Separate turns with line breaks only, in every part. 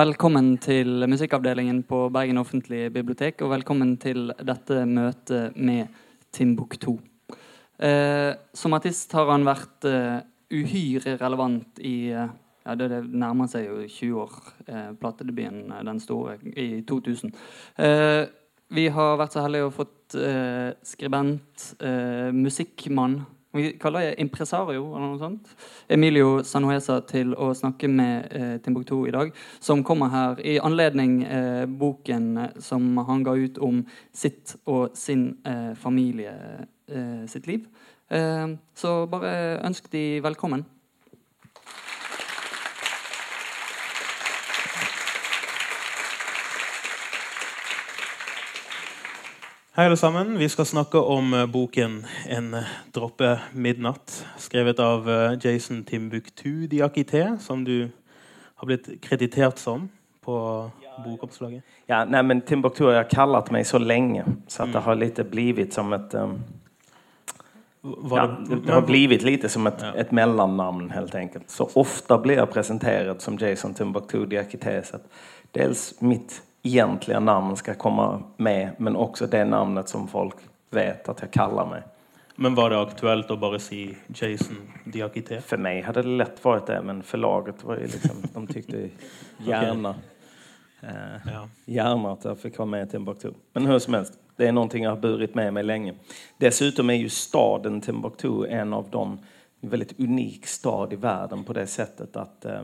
Velkommen til musikkavdelingen på Bergen offentlige bibliotek, og velkommen til dette møtet med Timbuktu. Eh, som artist har han vært eh, uhyre relevant i eh, ja, det, det, nærmer seg jo 20 år. Eh, platedebuten, eh, den store, i 2000. Eh, vi har vært så heldige å fått eh, skribent, eh, musikkmann vi kaller det impresario eller noe sånt. Emilio Sanuesa til å snakke med eh, Timbuktu i dag. Som kommer her i anledning eh, boken som han ga ut om sitt og sin eh, familie eh, sitt liv. Eh, så bare ønsk de velkommen.
Hei, alle sammen. Vi skal snakke om eh, boken 'En droppe midnatt', skrevet av eh, Jason Timbuktu Diakité, som du har blitt kreditert som på bokomslaget.
Ja, nej, men Timbuktu har jag kallat mig så länge så att mm. det har lite blivit som ett um, ja, det har blivit lite som ett, ja. ett mellannamn helt enkelt. Så ofta blir jag presenterad som Jason Timbuktu Diakité. Dels mitt egentliga namn ska komma med, men också det namnet som folk vet att jag kallar mig.
Men var det aktuellt att bara se Jason Diakité?
För mig hade det lätt varit det, men förlaget var ju liksom, de tyckte gärna, okay. eh, ja. gärna att jag fick vara med i Timbuktu. Men hur som helst, det är någonting jag har burit med mig länge. Dessutom är ju staden Timbuktu en av de väldigt unik stad i världen på det sättet att eh,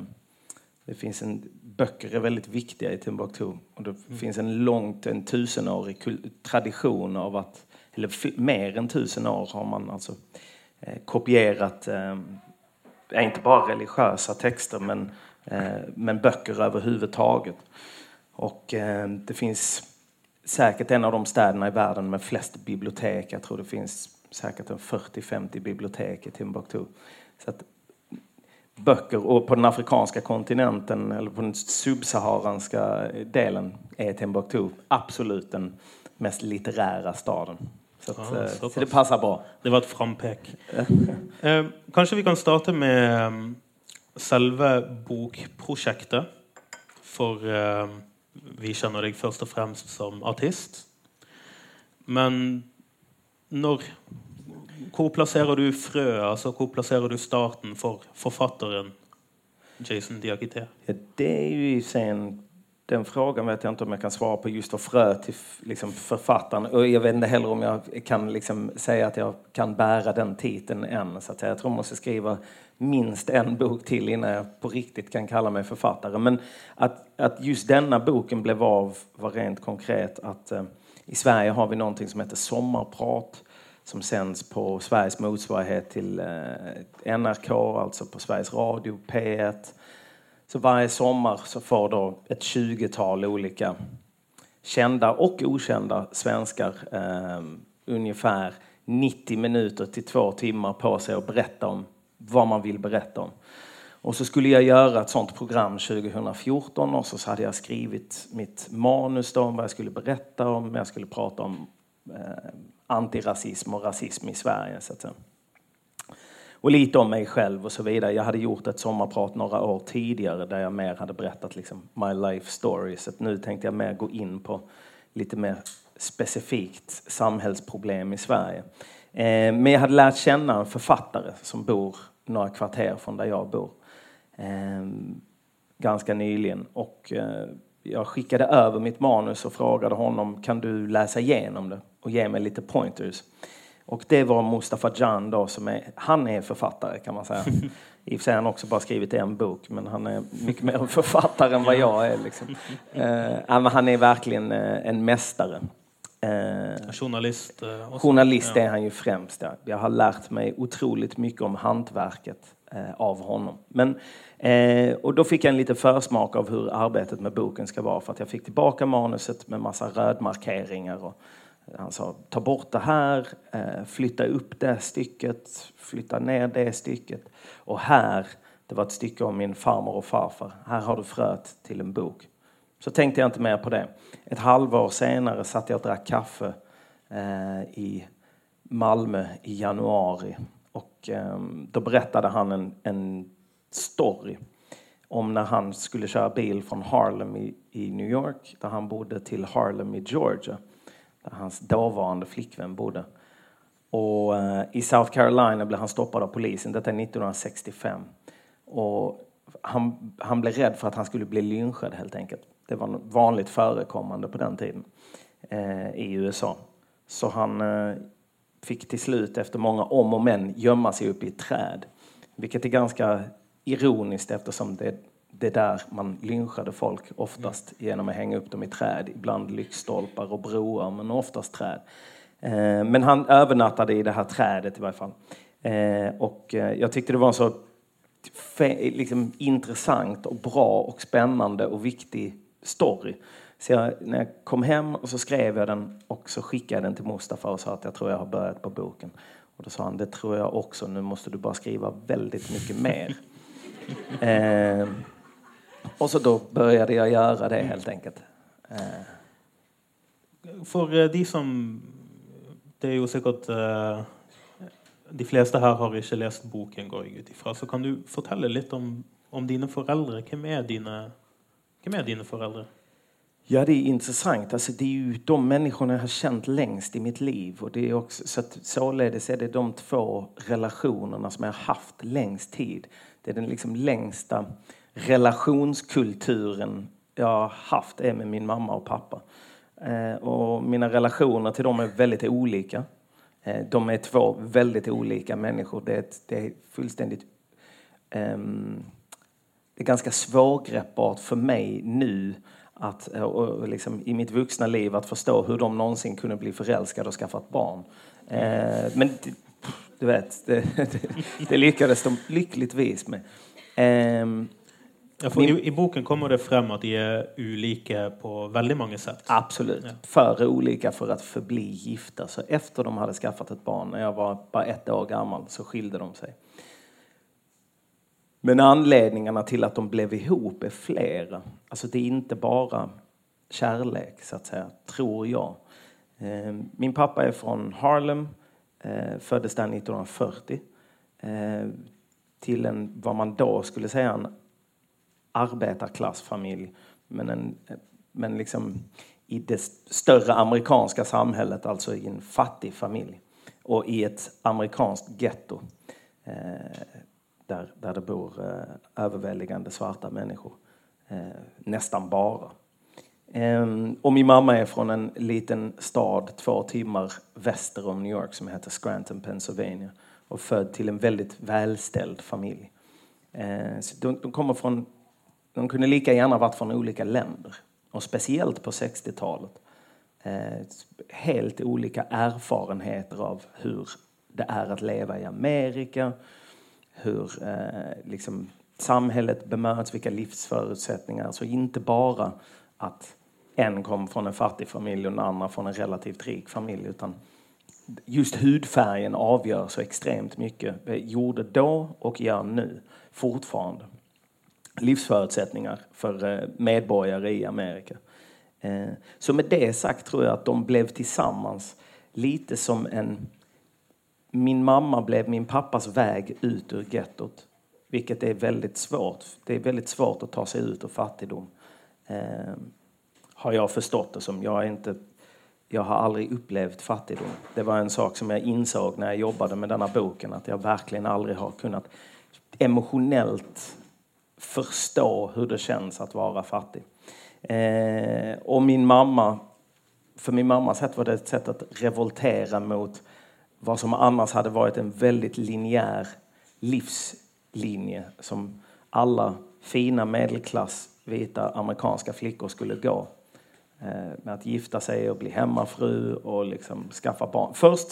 det finns en böcker är väldigt viktiga i Timbuktu. Och det mm. finns en långt, en tusenårig tradition av att, eller mer än tusen år har man alltså eh, kopierat, eh, inte bara religiösa texter, men, eh, men böcker överhuvudtaget. Och eh, det finns säkert en av de städerna i världen med flest bibliotek. Jag tror det finns säkert 40-50 bibliotek i Timbuktu. Så att böcker och på den afrikanska kontinenten eller på den subsaharanska delen är Timbuktu absolut den mest litterära staden. Så, att, ja, så, så det passar bra.
Det var ett frampek. eh, kanske vi kan starta med um, selve bokprojektet. För uh, vi känner dig först och främst som artist. Men när Hvor plasserer du frøet? Altså, hvor plasserer du starten for forfatteren Jason Diakité?
Ja, det är ju sen den frågan vet jag inte om jag kan svara på just för frö till liksom, författaren. Och jag vet inte heller om jag kan liksom, säga att jag kan bära den titeln än. Så att jag tror jag måste skriva minst en bok till innan jag på riktigt kan kalla mig författare. Men att, att just denna boken blev av var rent konkret att eh, i Sverige har vi någonting som heter sommarprat som sänds på Sveriges motsvarighet till eh, NRK, alltså på Sveriges Radio, P1. Så varje sommar så får då ett tjugotal olika kända och okända svenskar eh, ungefär 90 minuter till två timmar på sig att berätta om vad man vill berätta om. Och så skulle jag göra ett sånt program 2014 och så hade jag skrivit mitt manus då om vad jag skulle berätta om. Jag skulle prata om eh, antirasism och rasism i Sverige. Så att säga. Och lite om mig själv och så vidare. Jag hade gjort ett sommarprat några år tidigare där jag mer hade berättat liksom my life story. Så nu tänkte jag mer gå in på lite mer specifikt samhällsproblem i Sverige. Eh, men jag hade lärt känna en författare som bor några kvarter från där jag bor. Eh, ganska nyligen. Och eh, jag skickade över mitt manus och frågade honom kan du läsa igenom det och ge mig lite pointers. Och det var Mustafa Jan då som är, han är författare kan man säga. I och för sig har han också bara skrivit en bok men han är mycket mer en författare än vad jag är. Liksom. Uh, han är verkligen uh, en mästare.
Uh, journalist?
Journalist är han ju främst. Ja. Jag har lärt mig otroligt mycket om hantverket Eh, av honom. Men Eh, och då fick jag en liten försmak av hur arbetet med boken ska vara för att jag fick tillbaka manuset med massa rödmarkeringar. Och han sa ta bort det här, eh, flytta upp det stycket, flytta ner det stycket. Och här, det var ett stycke om min farmor och farfar, här har du fröet till en bok. Så tänkte jag inte mer på det. Ett halvår senare satt jag och drack kaffe eh, i Malmö i januari och då berättade han en, en story om när han skulle köra bil från Harlem i, i New York, där han bodde, till Harlem i Georgia, där hans dåvarande flickvän bodde. Och eh, i South Carolina blev han stoppad av polisen, detta är 1965. Och han, han blev rädd för att han skulle bli lynchad helt enkelt. Det var vanligt förekommande på den tiden eh, i USA. Så han eh, fick till slut efter många om och men gömma sig upp i ett träd. Vilket är ganska ironiskt eftersom det, det är där man lynchade folk oftast genom att hänga upp dem i träd. Ibland lyktstolpar och broar, men oftast träd. Eh, men han övernattade i det här trädet i varje fall. Eh, och eh, jag tyckte det var en så liksom, intressant och bra och spännande och viktig story. Så jag, när jag kom hem och så skrev jag den och så skickade den till Mustafa och sa att jag tror jag har börjat på boken. Och då sa han, det tror jag också, nu måste du bara skriva väldigt mycket mer. eh, och så då började jag göra det helt enkelt. Eh.
For de som Det är ju säkert uh, De flesta här har inte läst boken, går jag ut ifrån. Så kan du berätta lite om, om dina föräldrar? Vem är dina, vem är dina föräldrar?
Ja, det är intressant. Alltså, det är ju de människorna jag har känt längst i mitt liv. Och det är också, så att, således är det de två relationerna som jag har haft längst tid. Det är den liksom längsta relationskulturen jag har haft är med min mamma och pappa. Eh, och mina relationer till dem är väldigt olika. Eh, de är två väldigt olika människor. Det är, ett, det är fullständigt... Eh, det är ganska svårgreppbart för mig nu att, eh, och liksom, i mitt vuxna liv att förstå hur de någonsin kunde bli förälskade och skaffa ett barn. Eh, men du vet, det, det, det, lyckades de lyckligtvis med. Eh,
ja, min, i, I boken kommer det fram att de är olika på väldigt många sätt.
Absolut. Ja. För olika för att förbli gifta. Så efter de hade skaffat ett barn, när jag var bara ett år gammal, så skilde de sig. Men anledningarna till att de blev ihop är flera. Alltså det är inte bara kärlek, så att säga, tror jag. Eh, min pappa är från Harlem, eh, föddes där 1940. Eh, till en, vad man då skulle säga, en arbetarklassfamilj. Men, en, men liksom i det större amerikanska samhället, alltså i en fattig familj. Och i ett amerikanskt getto där, där det bor eh, överväldigande svarta människor. Eh, nästan bara. Eh, och min mamma är från en liten stad två timmar väster om New York som heter Scranton, Pennsylvania och född till en väldigt välställd familj. Eh, de, de, kommer från, de kunde lika gärna varit från olika länder och speciellt på 60-talet. Eh, helt olika erfarenheter av hur det är att leva i Amerika, hur eh, liksom, samhället bemöts, vilka livsförutsättningar. Så inte bara att en kom från en fattig familj och en annan från en relativt rik familj. Utan just hudfärgen avgör så extremt mycket. Det gjorde då och gör nu fortfarande. Livsförutsättningar för eh, medborgare i Amerika. Eh, så med det sagt tror jag att de blev tillsammans lite som en min mamma blev min pappas väg ut ur gettot. Vilket är väldigt svårt. Det är väldigt svårt att ta sig ut ur fattigdom. Eh, har jag förstått det som. Jag, är inte, jag har aldrig upplevt fattigdom. Det var en sak som jag insåg när jag jobbade med denna boken. Att jag verkligen aldrig har kunnat emotionellt förstå hur det känns att vara fattig. Eh, och min mamma, för min mammas sätt var det ett sätt att revoltera mot vad som annars hade varit en väldigt linjär livslinje som alla fina medelklass vita amerikanska flickor skulle gå. Eh, med att gifta sig och bli hemmafru och liksom skaffa barn. Först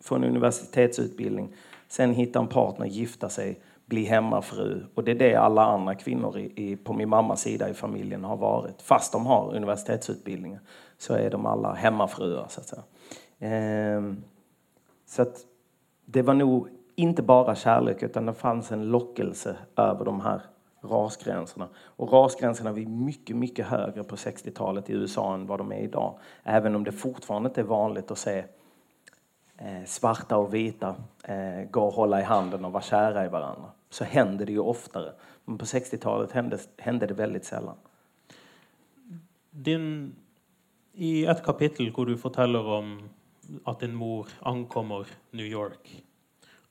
få en universitetsutbildning, sen hitta en partner, gifta sig, bli hemmafru. Och det är det alla andra kvinnor i, i, på min mammas sida i familjen har varit. Fast de har universitetsutbildningar så är de alla hemmafruar så att säga. Ehm, så att det var nog inte bara kärlek utan det fanns en lockelse över de här rasgränserna. Och rasgränserna var mycket, mycket högre på 60-talet i USA än vad de är idag. Även om det fortfarande inte är vanligt att se eh, svarta och vita eh, gå och hålla i handen och vara kära i varandra. Så händer det ju oftare. Men på 60-talet hände, hände det väldigt sällan.
Din, I ett kapitel hvor du forteller om at din mor ankommer New York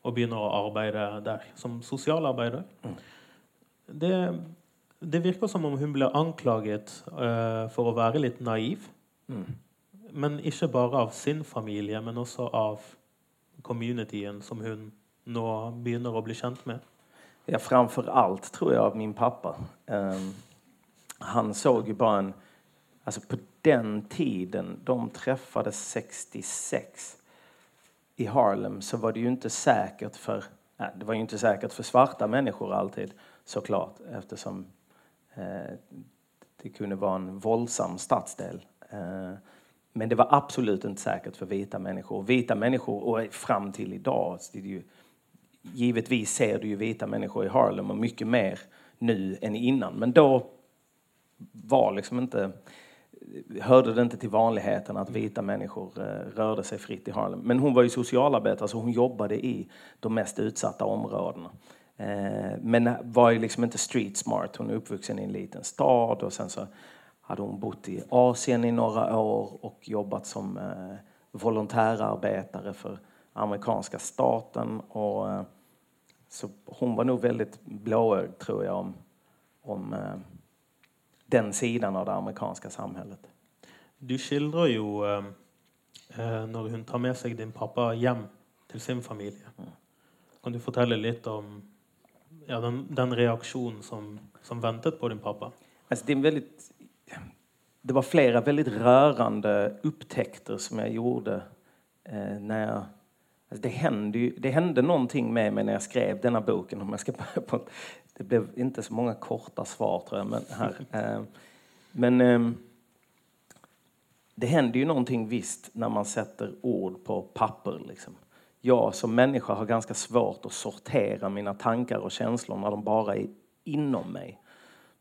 og begynner å arbeide der som sosialarbeider mm. det, det, virker som om hun ble anklaget uh, for å være litt naiv. Mm. Men ikke bare av sin familie, men også av communityen som hun nå begynner å bli kjent med.
Ja, framför allt tror jag av min pappa. Um, han såg ju bara en... Alltså på den tiden, de träffades 66 i Harlem, så var det ju inte säkert för... Nej, det var ju inte säkert för svarta människor alltid, såklart, eftersom eh, det kunde vara en våldsam stadsdel. Eh, men det var absolut inte säkert för vita människor. Vita människor, och fram till idag, det är ju, givetvis ser du ju vita människor i Harlem och mycket mer nu än innan. Men då var liksom inte, hörde det inte till vanligheten att vita människor eh, rörde sig fritt i Harlem. Men hon var ju socialarbetare så hon jobbade i de mest utsatta områdena. Eh, men var ju liksom inte street smart. Hon är uppvuxen i en liten stad och sen så hade hon bott i Asien i några år och jobbat som eh, volontärarbetare för amerikanska staten. Och, så hon var nog väldigt blåögd, tror jag, om, om eh, den sidan av det amerikanska samhället.
Du skildrar ju eh, när hon tar med sig din pappa hem till sin familj. Mm. Kan du berätta lite om ja, den, den reaktion som, som väntat på din pappa?
Alltså, det är väldigt det var flera väldigt rörande upptäckter som jag gjorde eh, när jag Alltså det, hände ju, det hände någonting med mig när jag skrev denna boken. Om jag ska på, det blev inte så många korta svar, tror jag. Men, här. Eh, men eh, det händer ju någonting visst när man sätter ord på papper. Liksom. Jag som människa har ganska svårt att sortera mina tankar och känslor när de bara är inom mig.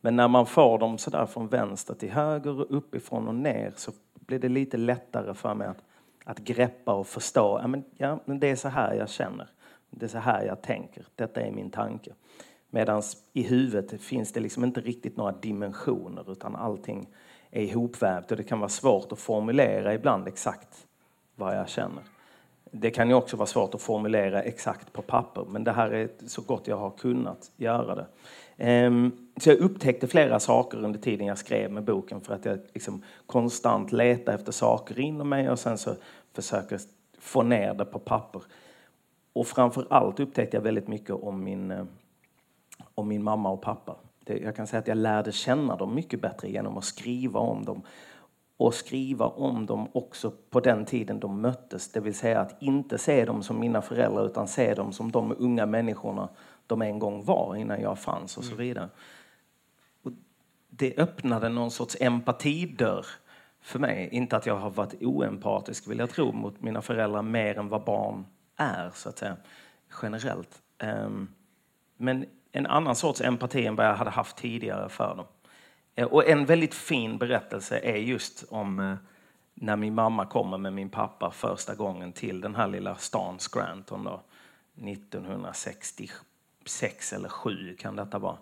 Men när man får dem så där från vänster till höger och uppifrån och ner så blir det lite lättare för mig att, att greppa och förstå. Ja, men, ja, men det är så här jag känner. Det är så här jag tänker. Detta är min tanke. Medan i huvudet finns det liksom inte riktigt några dimensioner utan allting är ihopvävt och det kan vara svårt att formulera ibland exakt vad jag känner. Det kan ju också vara svårt att formulera exakt på papper men det här är så gott jag har kunnat göra det. Ehm, så jag upptäckte flera saker under tiden jag skrev med boken för att jag liksom konstant letar efter saker inom mig och sen så försöker få ner det på papper. Och framför allt upptäckte jag väldigt mycket om min, eh, om min mamma och pappa. Jag kan säga att jag lärde känna dem mycket bättre genom att skriva om dem och skriva om dem också på den tiden de möttes. Det vill säga att inte se dem som mina föräldrar utan se dem som de unga människorna de en gång var innan jag fanns och så mm. vidare. Och det öppnade någon sorts empatidörr för mig. Inte att jag har varit oempatisk vill jag tro mot mina föräldrar mer än vad barn är så att säga generellt. Um, men en annan sorts empati än vad jag hade haft tidigare för dem. Eh, och en väldigt fin berättelse är just om eh, när min mamma kommer med min pappa första gången till den här lilla stan Scranton då, 1966 eller 7 kan detta vara.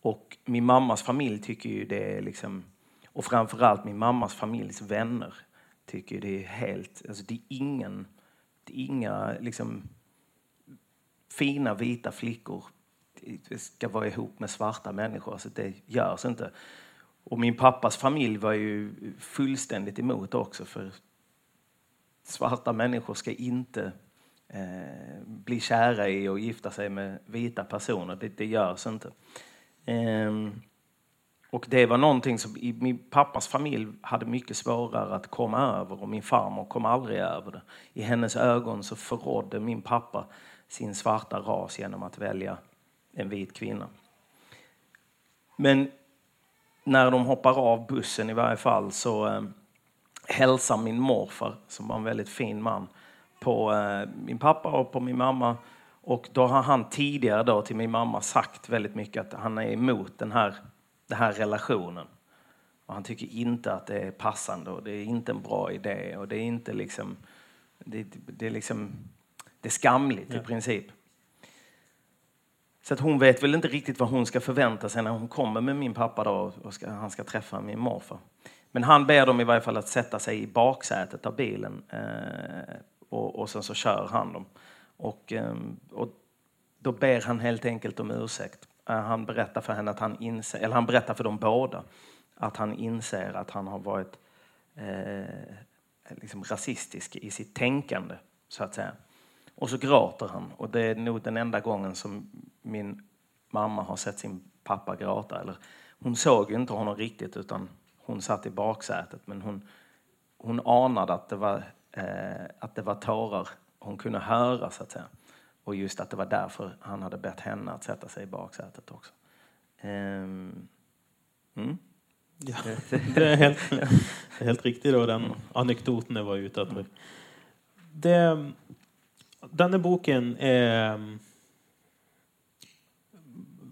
Och min mammas familj tycker ju det är liksom, och framförallt min mammas familjs vänner tycker det är helt, alltså det är ingen, det är inga liksom fina vita flickor ska vara ihop med svarta människor, så det görs inte. Och min pappas familj var ju fullständigt emot också för svarta människor ska inte eh, bli kära i och gifta sig med vita personer. Det, det görs inte. Eh, och det var någonting som i min pappas familj hade mycket svårare att komma över och min farmor kom aldrig över det. I hennes ögon så förrådde min pappa sin svarta ras genom att välja en vit kvinna. Men när de hoppar av bussen i varje fall så eh, hälsar min morfar, som var en väldigt fin man, på eh, min pappa och på min mamma. Och då har han tidigare då till min mamma sagt väldigt mycket att han är emot den här, den här relationen. Och han tycker inte att det är passande och det är inte en bra idé och det är inte liksom det, det, är liksom, det är skamligt
Ja.
i princip. Så att hon vet väl inte riktigt vad hon ska förvänta sig när hon kommer med min pappa då och ska, han ska träffa min morfar. Men han ber dem i varje fall att sätta sig i baksätet av bilen eh, och, och sen så kör han dem. Och, eh, och då ber han helt enkelt om ursäkt. Eh, han berättar för henne att han inser, eller han berättar för dem båda att han inser att han har varit eh, liksom rasistisk i sitt tänkande, så att säga. Och så gråter han. Och det är nog den enda gången som min mamma har sett sin pappa gråta. Eller, hon såg inte honom riktigt, utan hon satt i baksätet. Men hon, hon anade att det, var, eh, att det var tårar hon kunde höra, så att säga. Och just att det var därför han hade bett henne att sätta sig i baksätet också. Ehm, mm.
Ja, det är helt, helt riktigt då, den anekdoten jag var ute efter. Det, den här boken är um,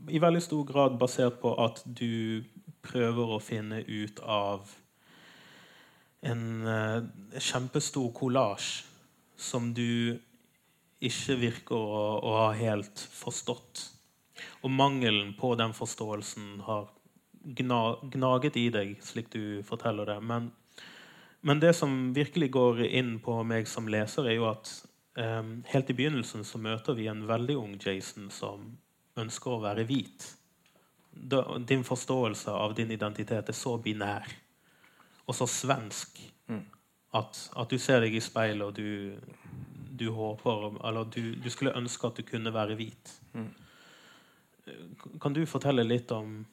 i väldigt stor grad baserad på att du prøver att finna ut av en eh, kjempestor som du ikke virker å, å ha helt forstått. Og mangelen på den forståelsen har gna, gnaget i deg, slik du forteller det. Men, men det som virkelig går inn på meg som leser, er jo at helt i begynnelsen så møter vi en veldig ung Jason som ønsker å være hvit. Din forståelse av din identitet er så binær og så svensk at, at du ser deg i speilet, og du, du håper Eller du, du skulle ønske at du kunne være hvit. Kan du fortelle litt om,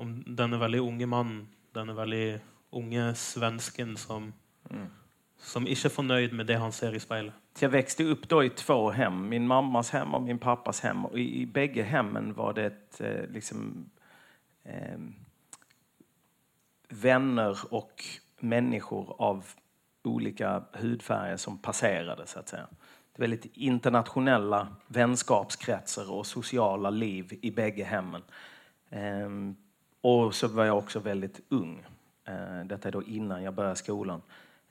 om denne veldig unge mannen, denne veldig unge svensken som, som inte er nöjd med det han ser i speilet?
Jag växte upp då i två hem, min mammas hem och min pappas hem. Och i, i bägge hemmen var det ett, eh, liksom, eh, vänner och människor av olika hudfärger som passerade, så att säga. Det är väldigt internationella vänskapskretsar och sociala liv i bägge hemmen. Eh, och så var jag också väldigt ung. Eh, detta är då innan jag började skolan.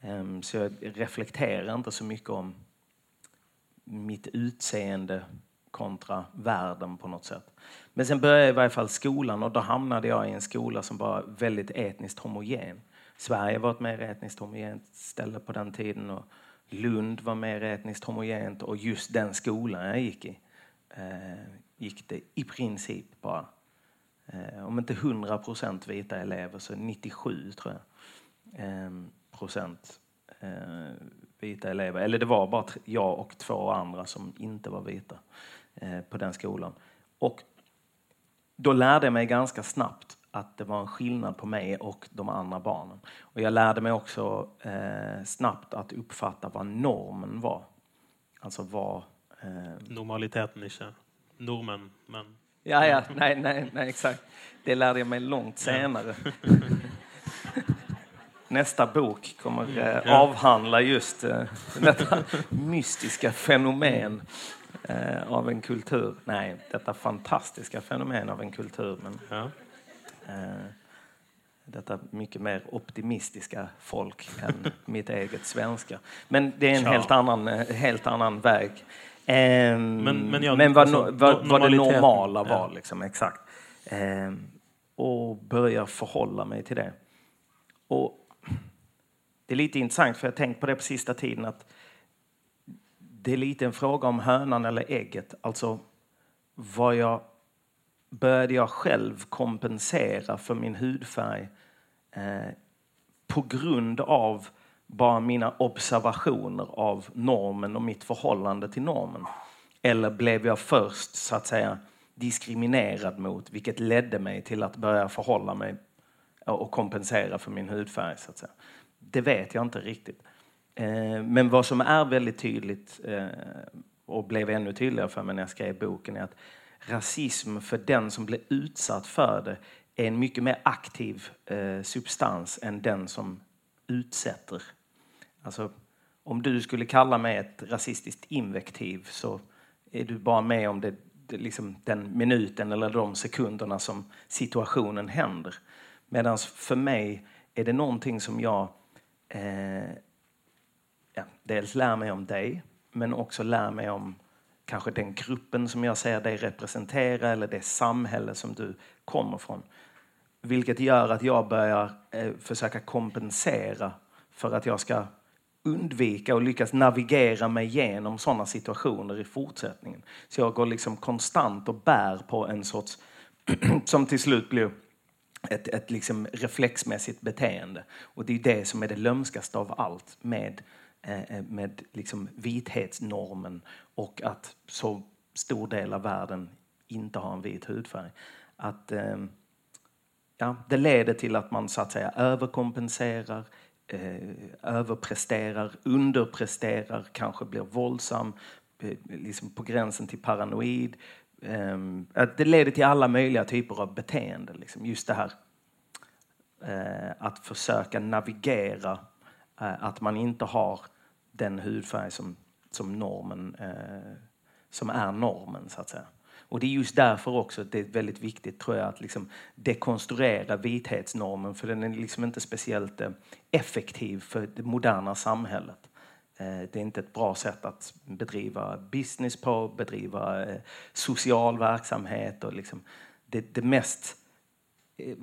Ehm, så jag reflekterar inte så mycket om mitt utseende kontra världen på något sätt. Men sen började jag i varje fall skolan och då hamnade jag i en skola som var väldigt etniskt homogen. Sverige var ett mer etniskt homogent ställe på den tiden och Lund var mer etniskt homogent och just den skolan jag gick i eh, gick det i princip bara, eh, om inte 100 procent vita elever så 97 tror jag, eh, procent eh, vita elever. Eller det var bara jag och två andra som inte var vita eh, på den skolan. Och då lärde jag mig ganska snabbt att det var en skillnad på mig och de andra barnen. Och jag lärde mig också eh, snabbt att uppfatta vad normen var. Alltså vad... Eh,
Normaliteten ikke nordmenn, men
ja, ja, nej, nej, nej, exakt. Det lärde jag mig långt senare. Nästa bok kommer eh, avhandla just eh, detta mystiska fenomen eh, av en kultur. Nej, detta fantastiska fenomen av en kultur. Men
ja.
eh, detta mycket mer optimistiska folk än mitt eget svenska. Men det är en helt annan, eh, helt annan väg. Ehm,
Men- men ja,
vad,
alltså,
vad, vad det normala var,
ja.
liksom, exakt. Ehm, och börja förhålla mig till det. Och det är lite intressant, för jag har tänkt på det på sista tiden, att det är lite en fråga om hönan eller ägget. Alltså, vad jag började jag själv kompensera för min hudfärg eh, på grund av bara mina observationer av normen och mitt förhållande till normen? Eller blev jag först så att säga diskriminerad mot, vilket ledde mig till att börja förhålla mig och kompensera för min hudfärg? Så att säga. Det vet jag inte riktigt. Eh, men vad som är väldigt tydligt eh, och blev ännu tydligare för mig när jag skrev boken är att rasism för den som blir utsatt för det är en mycket mer aktiv eh, substans än den som utsätter. Alltså, om du skulle kalla mig ett rasistiskt invektiv så är du bara med om det, det liksom den minuten eller de sekunderna som situationen händer. Medan för mig är det någonting som jag... Eh, ja, dels lär mig om dig, men också lär mig om kanske den gruppen som jag ser dig representera eller det samhälle som du kommer från. Vilket gör att jag börjar eh, försöka kompensera för att jag ska undvika och lyckas navigera mig igenom sådana situationer i fortsättningen. Så jag går liksom konstant och bär på en sorts, som till slut blir ett, ett liksom reflexmässigt beteende. Och det är det som är det lömskaste av allt med, eh, eh, med liksom vithetsnormen och att så stor del av världen inte har en vit hudfärg. Att, eh, ja, det leder till att man så att säga överkompenserar, eh, överpresterar, underpresterar, kanske blir våldsam, eh, liksom på gränsen till paranoid. Eh, det leder till alla möjliga typer av beteende. Liksom. Just det här uh, att försöka navigera uh, att man inte har den hudfärg som, som normen uh, som är normen, så att säga. Och det är just därför också det är väldigt viktigt tror jag att liksom dekonstruera vithetsnormen för den är liksom inte speciellt effektiv för det moderna samhället. Eh, det är inte ett bra sätt att bedriva business på, bedriva eh, social verksamhet och liksom det, det mest eh,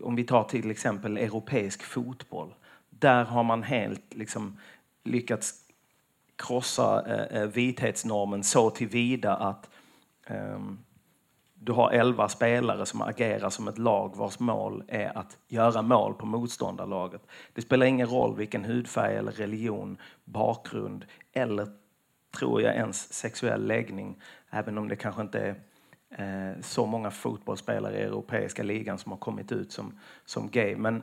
om vi tar till exempel europeisk fotboll. Där har man helt liksom lyckats krossa vithetsnormen så tillvida att um, du har elva spelare som agerar som ett lag vars mål är att göra mål på motståndarlaget. Det spelar ingen roll vilken hudfärg eller religion, bakgrund eller, tror jag, ens sexuell läggning. Även om det kanske inte är eh, så många fotbollsspelare i europeiska ligan som har kommit ut som, som gay. Men,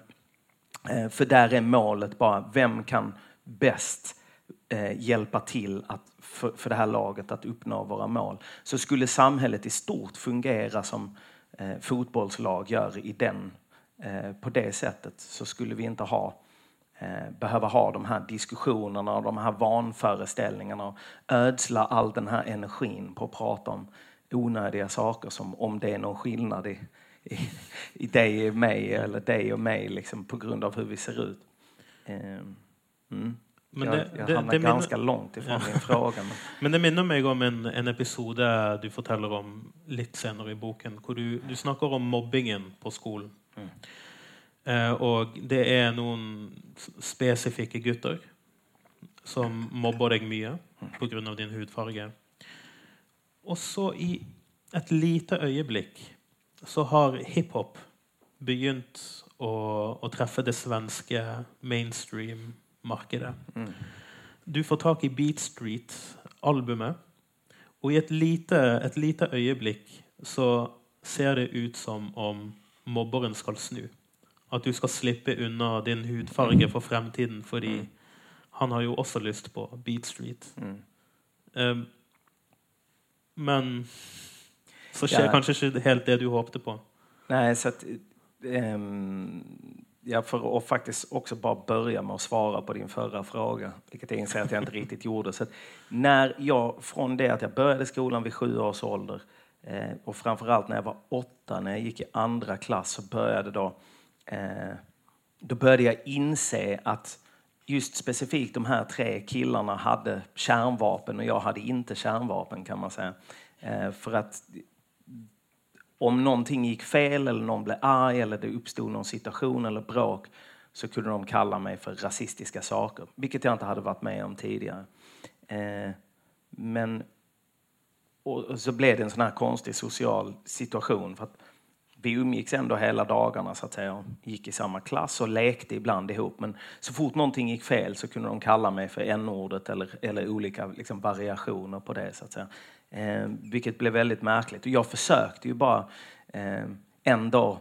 eh, för där är målet bara, vem kan bäst eh, hjälpa till att, för, för det här laget att uppnå våra mål. Så skulle samhället i stort fungera som eh, fotbollslag gör i den, eh, på det sättet så skulle vi inte ha eh, behöva ha de här diskussionerna och de här vanföreställningarna och ödsla all den här energin på att prata om onödiga saker som om det är någon skillnad i, i, i dig och mig eller dig och mig liksom, på grund av hur vi ser ut. Eh, mm. Men jag, det, jag hamnar det, ganska minner... långt ifrån ja. din fråga. Men...
men det minner meg om en, en episode du forteller om litt senere i boken, hvor du, du snakker om mobbingen på skolen. Mm. Eh, og det er noen spesifikke gutter som mobber deg mye mm. pga. din hudfarge. Og så, i et lite øyeblikk, så har hiphop begynt å, å treffe det svenske mainstream markedet. Mm. Du får tak i Beat Street-albumet, og i et lite, et lite øyeblikk så ser det ut som om mobberen skal snu. At du skal slippe unna din hudfarge for fremtiden, fordi mm. han har jo også lyst på Beat Street. Mm. Um, men så skjer ja. kanskje ikke helt det du håpte på.
Nej, så att, um, ja, för att faktiskt också bara börja med att svara på din förra fråga, vilket jag inser att jag inte riktigt gjorde. Så när jag, från det att jag började skolan vid sju års ålder eh, och framförallt när jag var åtta, när jag gick i andra klass, så började då, eh, då började jag inse att just specifikt de här tre killarna hade kärnvapen och jag hade inte kärnvapen kan man säga. Eh, för att om någonting gick fel eller någon blev arg eller det uppstod någon situation eller bråk så kunde de kalla mig för rasistiska saker, vilket jag inte hade varit med om tidigare. Eh, men och så blev det en sån här konstig social situation. För att vi umgicks ändå hela dagarna så att säga och gick i samma klass och lekte ibland ihop. Men så fort någonting gick fel så kunde de kalla mig för n-ordet eller, eller olika liksom, variationer på det. så att säga. Eh, vilket blev väldigt märkligt. Och jag försökte ju bara eh, dag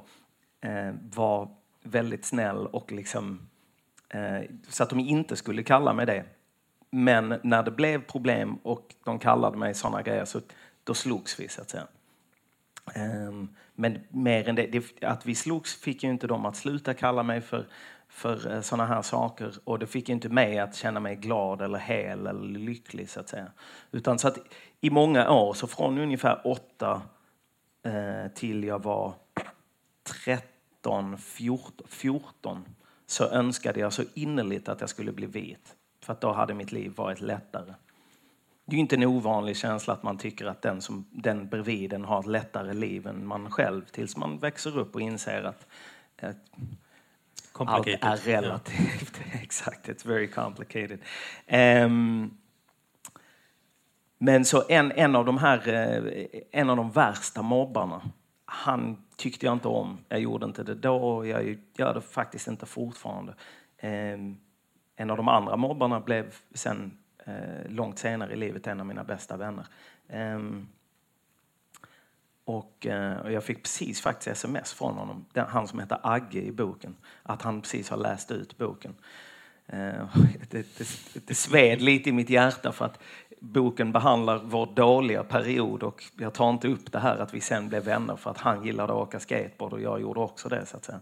eh, vara väldigt snäll och liksom eh, så att de inte skulle kalla mig det. Men när det blev problem och de kallade mig sådana grejer så då slogs vi så att säga. Ehm, men mer än det, det, att vi slogs fick ju inte dem att sluta kalla mig för, för eh, sådana här saker och det fick inte mig att känna mig glad eller hel eller lycklig så att säga. Utan så att i många år, så från ungefär åtta uh, till jag var 13, 14, 14 så önskade jag så innerligt att jag skulle bli vit. För då hade mitt liv varit lättare. Det är inte en ovanlig känsla att man tycker att den, som, den bredvid en har ett lättare liv än man själv tills man växer upp och inser att, att allt är relativt. Yeah. Exakt, it's very complicated. Um, men så en, en av de här, eh, en av de värsta mobbarna, han tyckte jag inte om. Jag gjorde inte det då och jag gör det faktiskt inte fortfarande. Ehm, en av de andra mobbarna blev sen eh, långt senare i livet en av mina bästa vänner. Ehm, och, eh, och, jag fick precis faktiskt sms från honom, den, han som heter Agge i boken, att han precis har läst ut boken. Ehm, det, det, det sved lite i mitt hjärta för att boken behandlar vår dåliga period och jag tar inte upp det här att vi sen blev vänner för att han gillade att åka skateboard och jag gjorde också det. så att säga.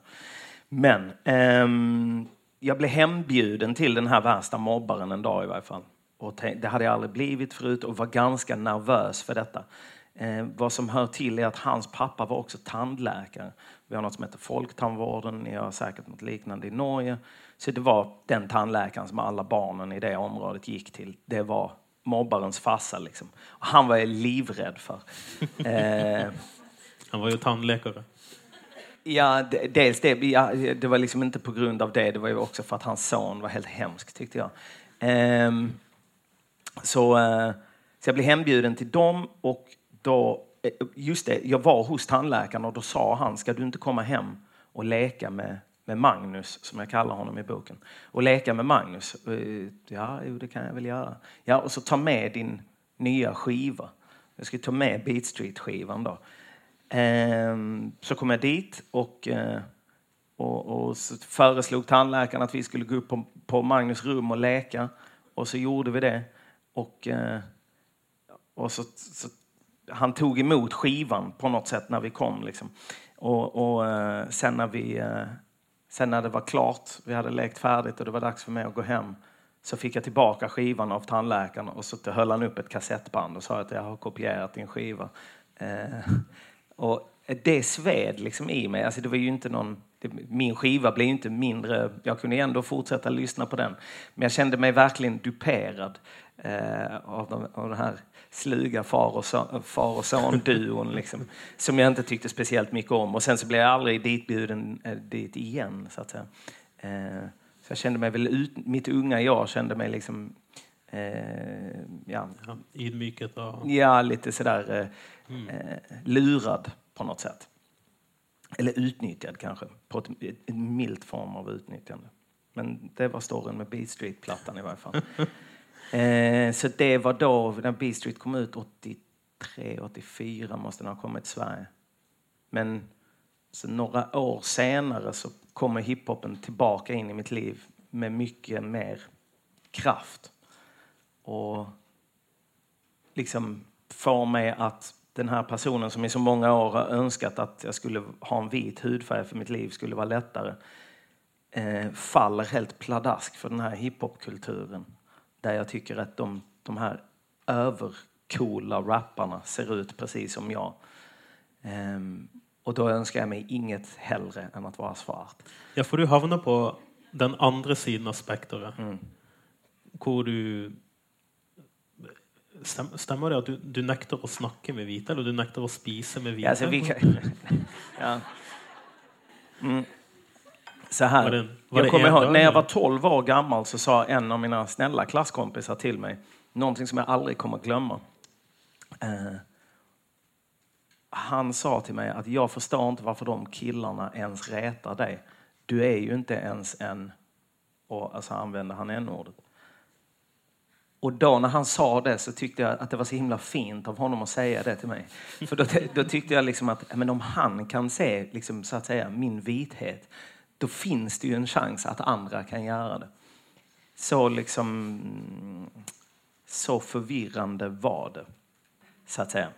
Men ehm, jag blev hembjuden till den här värsta mobbaren en dag i varje fall. Och det hade jag aldrig blivit förut och var ganska nervös för detta. Eh, vad som hör till är att hans pappa var också tandläkare. Vi har något som heter Folktandvården, ni har säkert något liknande i Norge. Så det var den tandläkaren som alla barnen i det området gick till. Det var mobbarens farsa. Liksom. Och han var jag livrädd för.
eh, han var ju tandläkare.
Ja, dels det. Ja, det var liksom inte på grund av det. Det var ju också för att hans son var helt hemsk, tyckte jag. Eh, så, eh, så jag blev hembjuden till dem och då, eh, just det, jag var hos tandläkaren och då sa han, ska du inte komma hem och leka med, med Magnus, som jag kallar honom i boken, och leka med Magnus? Eh, ja, jo, det kan jag väl göra. Ja, och så ta med din nya skiva. Jag ska ta med Beat Street-skivan då. Ehm, så kom jag dit och, eh, och, och föreslog tandläkaren att vi skulle gå upp på, på Magnus rum och leka. Och så gjorde vi det. Och, eh, och så, så han tog emot skivan på något sätt när vi kom. Liksom. Och, och sen, när vi, sen när det var klart, vi hade lekt färdigt och det var dags för mig att gå hem, så fick jag tillbaka skivan av tandläkaren och så höll han upp ett kassettband och sa att jag har kopierat din skiva. Eh, och det sved liksom i mig. Alltså det var ju inte någon, min skiva blev inte mindre, jag kunde ändå fortsätta lyssna på den. Men jag kände mig verkligen duperad eh, av, de, av den här sluga far och, son, far och son-duon liksom, som jag inte tyckte speciellt mycket om. Och sen så blev jag aldrig ditbjuden eh, dit igen. Så, att säga. Eh, så jag kände mig väl ut, mitt unga jag kände mig liksom
eh, ja. Ydmyket? Och...
Ja, lite sådär eh, mm. eh, lurad på något sätt. Eller utnyttjad kanske, på ett, ett milt form av utnyttjande. Men det var storyn med Beat Street-plattan i varje fall. Eh, så det var då, när B Street kom ut 83, 84 måste den ha kommit till Sverige. Men så några år senare så kommer hiphopen tillbaka in i mitt liv med mycket mer kraft. Och liksom får mig att den här personen som i så många år har önskat att jag skulle ha en vit hudfärg för mitt liv skulle vara lättare eh, faller helt pladask för den här hiphopkulturen där jag tycker att de, de här övercoola rapparna ser ut precis som jag. Um, och då önskar jag mig inget hellre än att vara svart.
Ja, för du havna på den andra sidan av spektrat. Mm. Hvor du Stämmer det att du, du nektar att snacka med vita eller du nektar att spisa med vita?
Ja, alltså, vi kan, ja. Mm så här. Var det, var jag kommer ihåg, när jag var 12 år gammal så sa en av mina snälla klasskompisar till mig någonting som jag aldrig kommer glömma. Eh, han sa till mig att jag förstår inte varför de killarna ens retar dig. Du är ju inte ens en... Och alltså använde han n-ordet. Och då när han sa det så tyckte jag att det var så himla fint av honom att säga det till mig. För då, då tyckte jag liksom att men om han kan se liksom, så att säga, min vithet då finns det ju en chans att andra kan göra det. Så liksom så förvirrande var det, så att säga.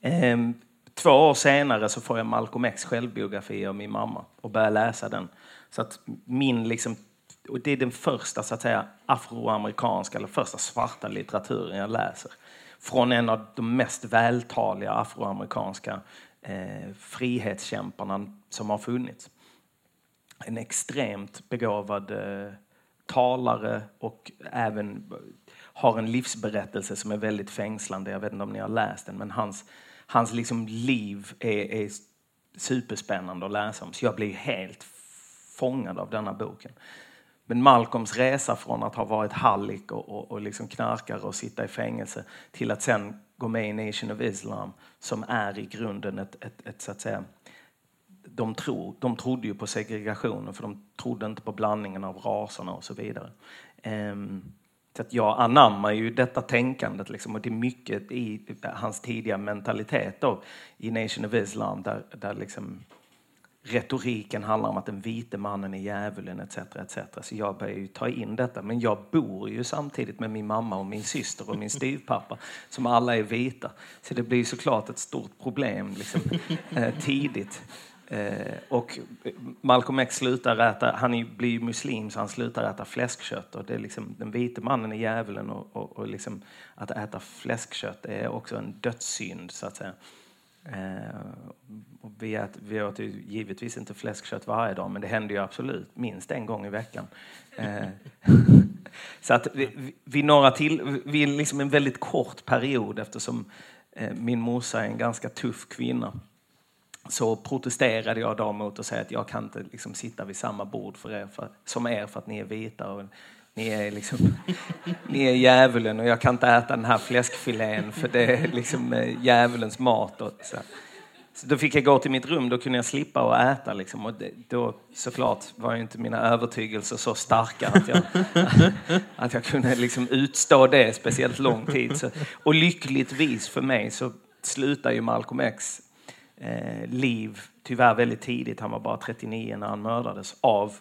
Ehm, två år senare så får jag Malcolm X självbiografi av min mamma och börjar läsa den. Så att min liksom, och det är den första så att säga afroamerikanska eller första svarta litteraturen jag läser. Från en av de mest vältaliga afroamerikanska eh, frihetskämparna som har funnits en extremt begåvad eh, talare och även har en livsberättelse som är väldigt fängslande. Jag vet inte om ni har läst den, men hans, hans liksom liv är, är superspännande att läsa om. Så jag blir helt fångad av denna boken. Men Malcolms resa från att ha varit hallick och, och, och liksom knarkare och sitta i fängelse till att sen gå med i Nation of Islam som är i grunden ett, ett, ett så att säga de, tro, de trodde ju på segregationen för de trodde inte på blandningen av raserna och så vidare. Um, så att jag anammar ju detta tänkandet liksom, och det är mycket i hans tidiga mentalitet då, i Nation of Islam där, där liksom retoriken handlar om att den vite mannen är djävulen etc. etc. Så jag börjar ju ta in detta. Men jag bor ju samtidigt med min mamma och min syster och min styvpappa som alla är vita. Så det blir såklart ett stort problem liksom, eh, tidigt. Eh, och Malcolm X slutar äta, han blir muslim så han slutar äta fläskkött. Och det är liksom, den vite mannen är djävulen och, och, och liksom, att äta fläskkött är också en dödssynd så att säga. Eh, och vi, äter, vi åt givetvis inte fläskkött varje dag men det händer ju absolut minst en gång i veckan. Eh, så att vi, vi, några till, vi är liksom en väldigt kort period eftersom eh, min morsa är en ganska tuff kvinna så protesterade jag då mot att säga att jag kan inte liksom sitta vid samma bord för er för, som er för att ni är vita. Och ni är, liksom, ni är djävulen och jag kan inte äta den här fläskfilén för det är liksom eh, djävulens mat. Och så. så då fick jag gå till mitt rum, då kunde jag slippa att äta. Liksom. Och det, då såklart var ju inte mina övertygelser så starka att jag, att jag kunde liksom utstå det speciellt lång tid. Så, och lyckligtvis för mig så slutar ju Malcolm X eh, liv tyvärr väldigt tidigt. Han var bara 39 när han mördades av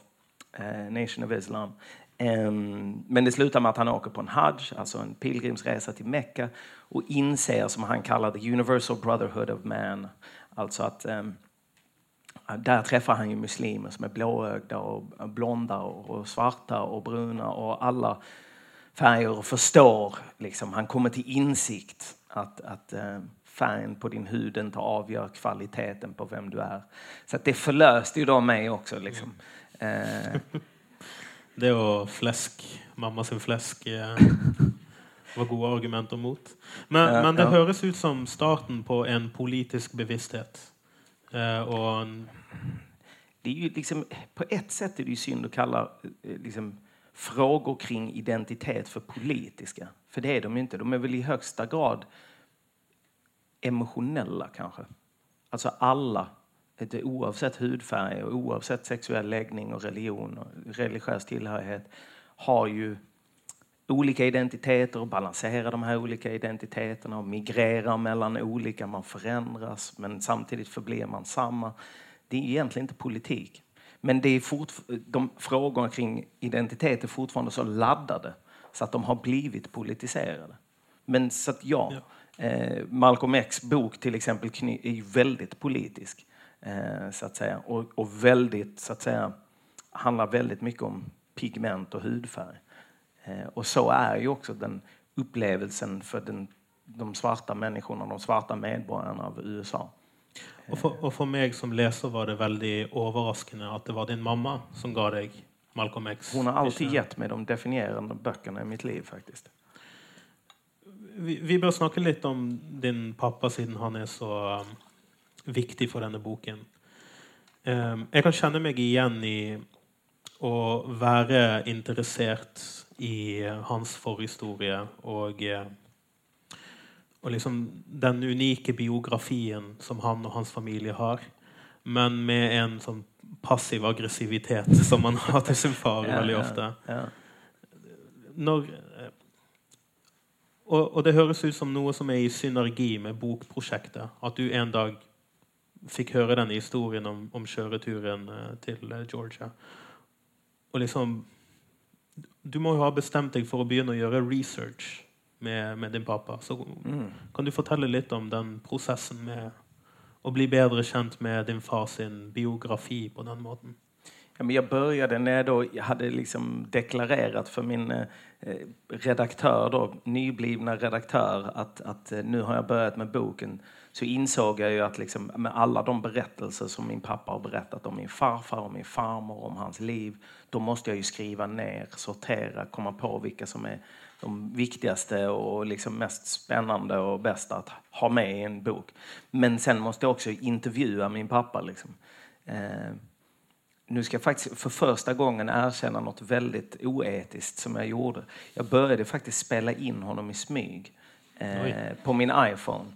eh, Nation of Islam. Um, men det slutar med att han åker på en hajj, alltså en pilgrimsresa till Mecka och inser, som han kallar the universal brotherhood of man. Alltså att um, där träffar han ju muslimer som är blåögda och blonda och svarta och bruna och alla färger och förstår. Liksom, han kommer till insikt att, att um, färgen på din hud inte avgör kvaliteten på vem du är. Så det förlöste ju då mig också. Liksom. Eh.
Det och fläsk, mamma sin fläsk eh, var goda argument emot. Men, ja, men det ja. hörs ut som starten på en politisk bevissthet. Eh, och en...
Det är ju liksom, på ett sätt är det ju synd att kalla eh, liksom, frågor kring identitet för politiska. För det är de inte. De är väl i högsta grad emotionella kanske. Alltså alla, oavsett hudfärg och oavsett sexuell läggning och religion och religiös tillhörighet har ju olika identiteter och balanserar de här olika identiteterna och migrerar mellan olika, man förändras men samtidigt förblir man samma. Det är egentligen inte politik. Men det är de frågorna kring identitet är fortfarande så laddade så att de har blivit politiserade. Men så att ja, ja. Eh, Malcolm X bok till exempel är ju väldigt politisk. Eh, så att säga. Och, och, väldigt, så att säga, handlar väldigt mycket om pigment och hudfärg. Eh, och så är ju också den upplevelsen för den, de svarta människorna, de svarta medborgarna av USA.
Och för, och för mig som läser var det väldigt överraskande att det var din mamma som gav dig Malcolm X.
Hon har alltid gett mig de definierande böckerna i mitt liv faktiskt
vi, vi bör snacka lite om din pappa siden han är så viktig för den här boken. Um, jag kan känna mig igen i att vara intresserad i hans förhistoria och, uh, och liksom den unika biografin som han och hans familj har. Men med en sån passiv aggressivitet som man har till sin far ja, väldigt ofta. Ja, ja. Når, och, och, det hörs ut som något som är i synergi med bokprojektet. Att du en dag fick höra den historien om, om köreturen eh, till eh, Georgia. Och liksom, du måste ha bestämt dig för att börja göra research med, med din pappa. Så mm. Kan du fortälla lite om den processen med att bli bättre känd med din fars biografi på den måten?
Ja, men jag började när jag då hade liksom deklarerat för min eh, redaktör, då, nyblivna redaktör, att, att nu har jag börjat med boken. Så insåg jag ju att liksom, med alla de berättelser som min pappa har berättat om min farfar och min farmor, om hans liv, då måste jag ju skriva ner, sortera, komma på vilka som är de viktigaste och liksom mest spännande och bästa att ha med i en bok. Men sen måste jag också intervjua min pappa. Liksom. Eh, nu ska jag faktiskt för första gången erkänna något väldigt oetiskt som jag gjorde. Jag började faktiskt spela in honom i smyg eh, på min iPhone.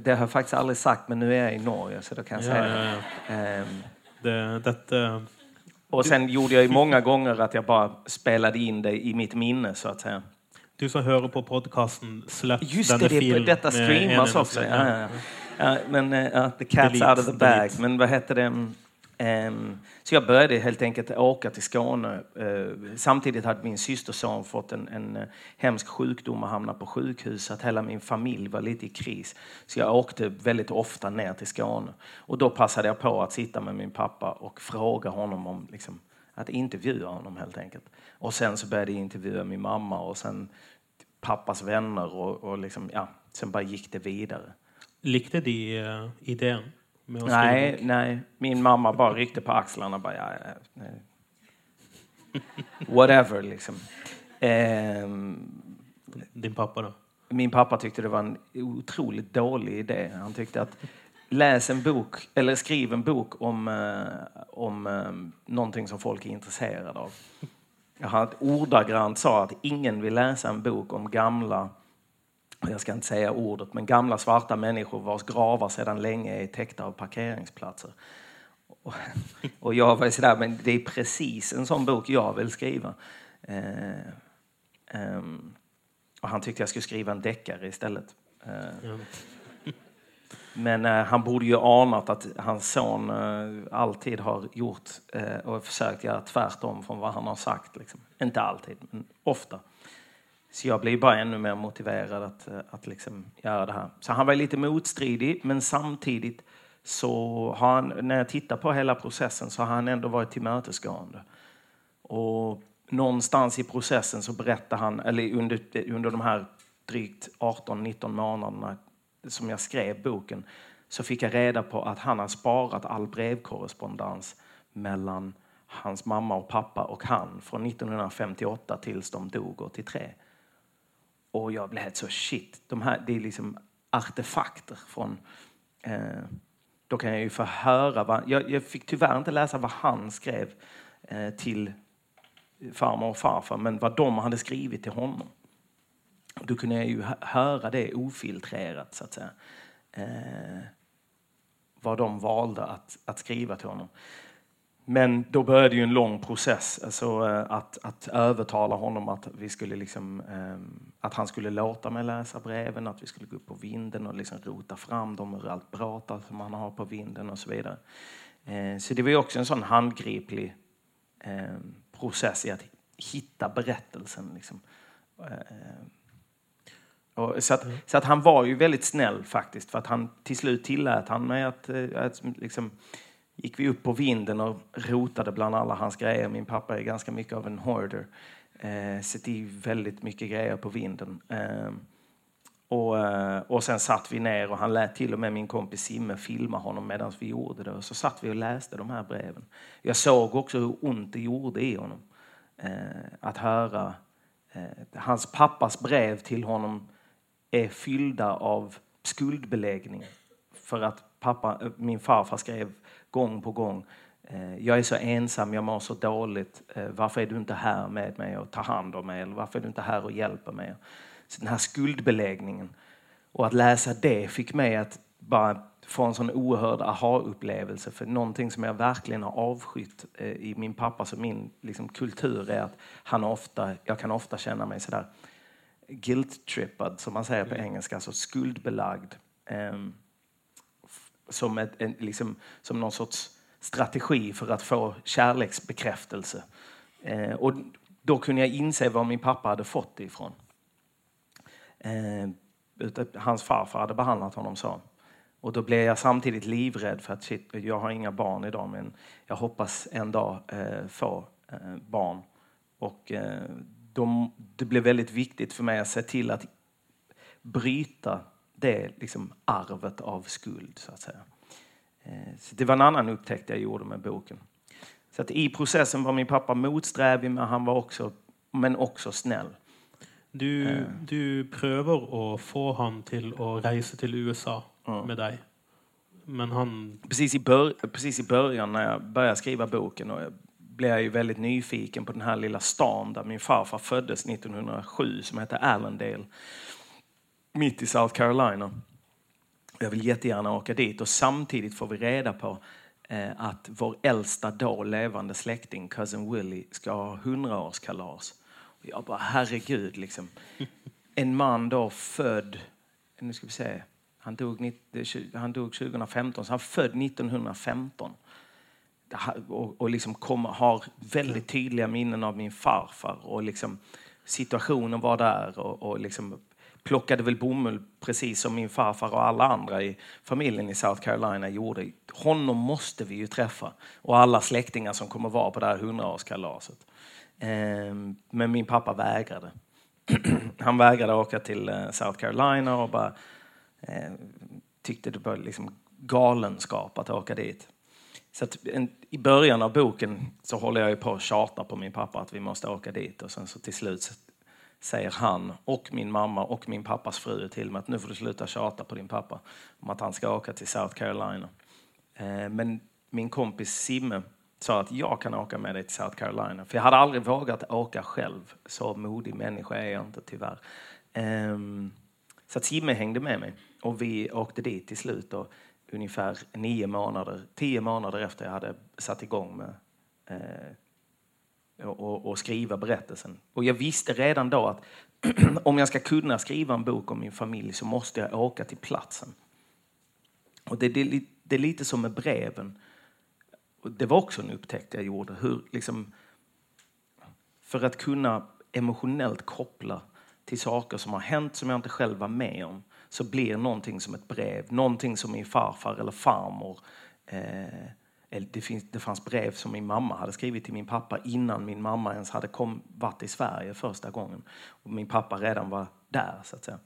Det har jag faktiskt aldrig sagt, men nu är jag i Norge så då kan jag
Ja,
säga
ja, ja.
det. Eh,
Det, dette
och sen gjorde jag ju många gånger att jag bara spelade in det i mitt minne så att säga.
Du som hører på podkasten, slett
Just det, det detta
med
streamas också. Ja, ja. Ja, men uh, the cat's
Delete,
out of the bag.
delete.
Men vad hette det? Ehm, så jag började helt enkelt åka till Skåne. Eh, samtidigt hade min systerson fått en, en eh, hemsk sjukdom och hamnat på sjukhus. Så att hela min familj var lite i kris. Så jag åkte väldigt ofta ner till Skåne. Och då passade jag på att sitta med min pappa och fråga honom om liksom, att intervjua honom helt enkelt. Och sen så började jag intervjua min mamma och sen pappas vänner och, och liksom, ja, sen bara gick det vidare.
Likte de eh,
Nej, nej, min mamma bara ryckte på axlarna och bara, ja, nej. Whatever, liksom. Ehm,
Din pappa, da?
min pappa tyckte det var en otroligt dålig idé. Han tyckte att läs en bok, eller skriv en bok om, eh, om eh, någonting som folk är intresserade av. Han ordagrant sa att ingen vill läsa en bok om gamla, jag ska inte säga ordet, men gamla svarta människor vars gravar sedan länge är täckta av parkeringsplatser. Och, och jag var sådär, men det är precis en sån bok jag vill skriva. Eh, ehm, och han tyckte jag skulle skriva en deckare istället. Eh,
Ja.
men eh, han borde ju anat att hans son eh, alltid har gjort eh, och försökt göra tvärtom från vad han har sagt. Liksom. Inte alltid, men ofta. Så jag blir bara ännu mer motiverad att, eh, att liksom göra det här. Så han var lite motstridig, men samtidigt så har han, när jag tittar på hela processen så har han ändå varit tillmötesgående. Och någonstans i processen så berättar han, eller under, under de här drygt 18-19 månaderna som jag skrev boken, så fick jag reda på att han har sparat all brevkorrespondens mellan hans mamma och pappa och han från 1958 tills de dog 83. Och jag blev helt så shit, de här, det är liksom artefakter från eh, då kan jag ju få höra vad, jag, jag fick tyvärr inte läsa vad han skrev eh, till farmor och farfar, men vad de hade skrivit till honom. Då kunde jag ju höra det ofiltrerat, så att säga. Eh, vad de valde att, att skriva till honom. Men då började ju en lång process, alltså eh, att, att övertala honom att vi skulle liksom, eh, att han skulle låta mig läsa breven, att vi skulle gå upp på vinden och liksom rota fram dem ur allt brata som han har på vinden och så vidare. Eh, så det var ju också en sån handgriplig process i att hitta berättelsen. Liksom. Så, att, så att han var ju väldigt snäll faktiskt, för att han till slut tillät han mig att, att liksom, gick vi upp på vinden och rotade bland alla hans grejer. Min pappa är ganska mycket av en hoarder. Eh, så i väldigt mycket grejer på vinden. Ehm, eh, och, och sen satt vi ner och han lät till och med min kompis Simme filma honom medan vi gjorde det. Och så satt vi och läste de här breven. Jag såg också hur ont det gjorde i honom. Eh, att höra eh, hans pappas brev till honom är fyllda av skuldbeläggning. För att pappa, eh, min farfar skrev gång på gång eh, jag är så ensam, jag mår så dåligt. Eh, Varför är du inte här med mig och tar hand om mig? Eller varför är du inte här och hjälper mig? Så den här skuldbeläggningen. Och att läsa det fick mig att bara få en sån oerhörd aha-upplevelse. För någonting som jag verkligen har avskytt eh, i min pappas och min liksom, kultur är att han ofta, jag kan ofta känna mig sådär guilt-trippad, som man säger på engelska, alltså skuldbelagd. ehm, som, ett, en, liksom, som någon sorts strategi för att få kärleksbekräftelse. Eh, och då kunde jag inse var min pappa hade fått det ifrån. Eh, hans farfar hade behandlat honom så. Och då blev jag samtidigt livrädd för att shit, jag har inga barn idag men jag hoppas en dag eh, få eh, barn. Och eh, de, det blev väldigt viktigt för mig att se till att bryta det liksom, arvet av skuld, så att säga. Eh, så det var en annan upptäckt jag gjorde med boken. Så att I processen var min pappa motsträvig, men han var också, men också snäll.
Du, uh. du prövar att få han till att resa till USA uh. med dig. Men han...
Precis i, precis i början när jag började skriva boken och jag blev jag ju väldigt nyfiken på den här lilla stan där min farfar föddes 1907 som heter Allendale. Mitt i South Carolina. Jag vill jättegärna åka dit och samtidigt får vi reda på eh, att vår äldsta då levande släkting, cousin Willie, ska ha hundraårskalas. Jag bara, herregud, liksom. En man då född, nu ska vi se, han dog, han dog 2015, så han född 1915. Och, och liksom kom, har väldigt tydliga minnen av min farfar. Och liksom, situationen var där och, och liksom plockade väl bomull precis som min farfar och alla andra i familjen i South Carolina gjorde. Honom måste vi ju träffa. Och alla släktingar som kommer vara på det här hundraårskalaset. Ehm, men min pappa vägrade. Han vägrade åka till eh, South Carolina och bara eh, tyckte det var liksom galenskap att åka dit. Så en, I början av boken så håller jag ju på att tjata på min pappa att vi måste åka dit och sen så till slut säger han och min mamma och min pappas fru till mig att nu får du sluta tjata på din pappa om att han ska åka till South Carolina. Eh, men min kompis Simme sa att jag kan åka med dig till South Carolina. För jag hade aldrig vågat åka själv. Så modig människa är jag inte tyvärr. Ehm, så att Simme hängde med mig och vi åkte dit till slut. Och ungefär nio månader, tio månader efter jag hade satt igång med eh, och, och, skriva berättelsen. Och jag visste redan då att om jag ska kunna skriva en bok om min familj så måste jag åka till platsen. Och det, det, det är lite som med breven. Och det var också en upptäckt jag gjorde. Hur, liksom, för att kunna emotionellt koppla till saker som har hänt som jag inte själv var med om så blir någonting som ett brev, någonting som min farfar eller farmor eh, det, finns, det fanns brev som min mamma hade skrivit till min pappa innan min mamma ens hade kom, varit i Sverige första gången. Och min pappa redan var där, så att säga.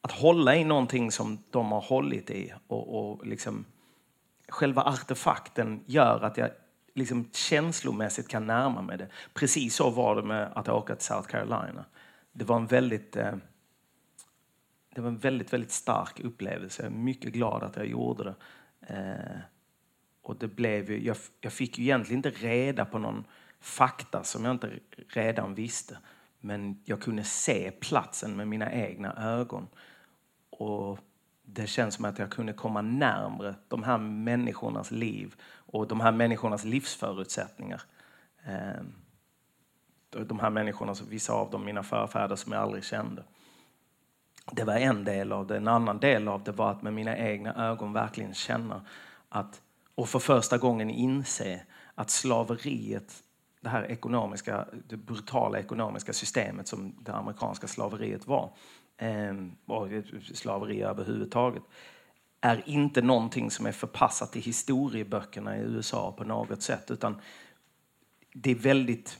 Att hålla i någonting som de har hållit i och, och liksom, själva artefakten gör att jag liksom känslomässigt kan närma mig det. Precis så var det med att åka till South Carolina. Det var en väldigt, eh, det var en väldigt, väldigt stark upplevelse. Jag är mycket glad att jag gjorde det. Eh, och det blev ju, jag, jag fick ju egentligen inte reda på någon fakta som jag inte redan visste. Men jag kunde se platsen med mina egna ögon. Och det känns som att jag kunde komma närmre de här människornas liv och de här människornas livsförutsättningar. Ehm, de här människorna, vissa av dem mina förfäder som jag aldrig kände. Det var en del av det. En annan del av det var att med mina egna ögon verkligen känna att och för första gången inse att slaveriet, det här ekonomiska, det brutala ekonomiska systemet som det amerikanska slaveriet var, ehm, och slaveri överhuvudtaget, är inte någonting som är förpassat till historieböckerna i USA på något sätt, utan det är väldigt...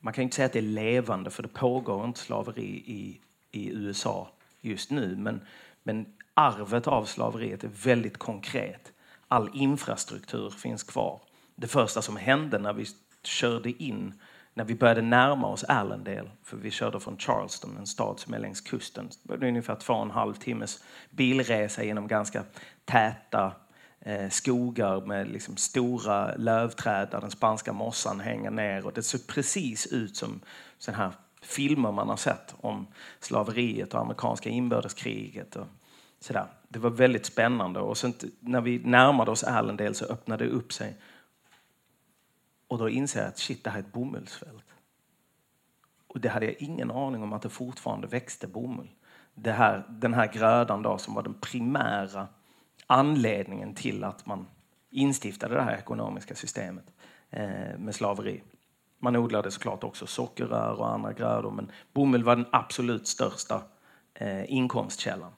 Man kan inte säga att det är levande, för det pågår inte slaveri i, i USA just nu, men, men arvet av slaveriet är väldigt konkret all infrastruktur finns kvar. Det första som hände när vi körde in, när vi började närma oss Allendale, för vi körde från Charleston, en stad som är längs kusten. Det var ungefär två och en halv timmes bilresa genom ganska täta eh, skogar med liksom stora lövträd där den spanska mossan hänger ner. Och det ser precis ut som sådana här filmer man har sett om slaveriet och amerikanska inbördeskriget. Och sådär. Det var väldigt spännande. Och sen när vi närmade oss Allendale så öppnade det upp sig. Och då inser jag att shit, det här är ett bomullsfält. Och det hade jag ingen aning om att det fortfarande växte bomull. Det här, den här grödan då som var den primära anledningen till att man instiftade det här ekonomiska systemet eh, med slaveri. Man odlade såklart också sockerrör och andra grödor men bomull var den absolut största eh, inkomstkällan.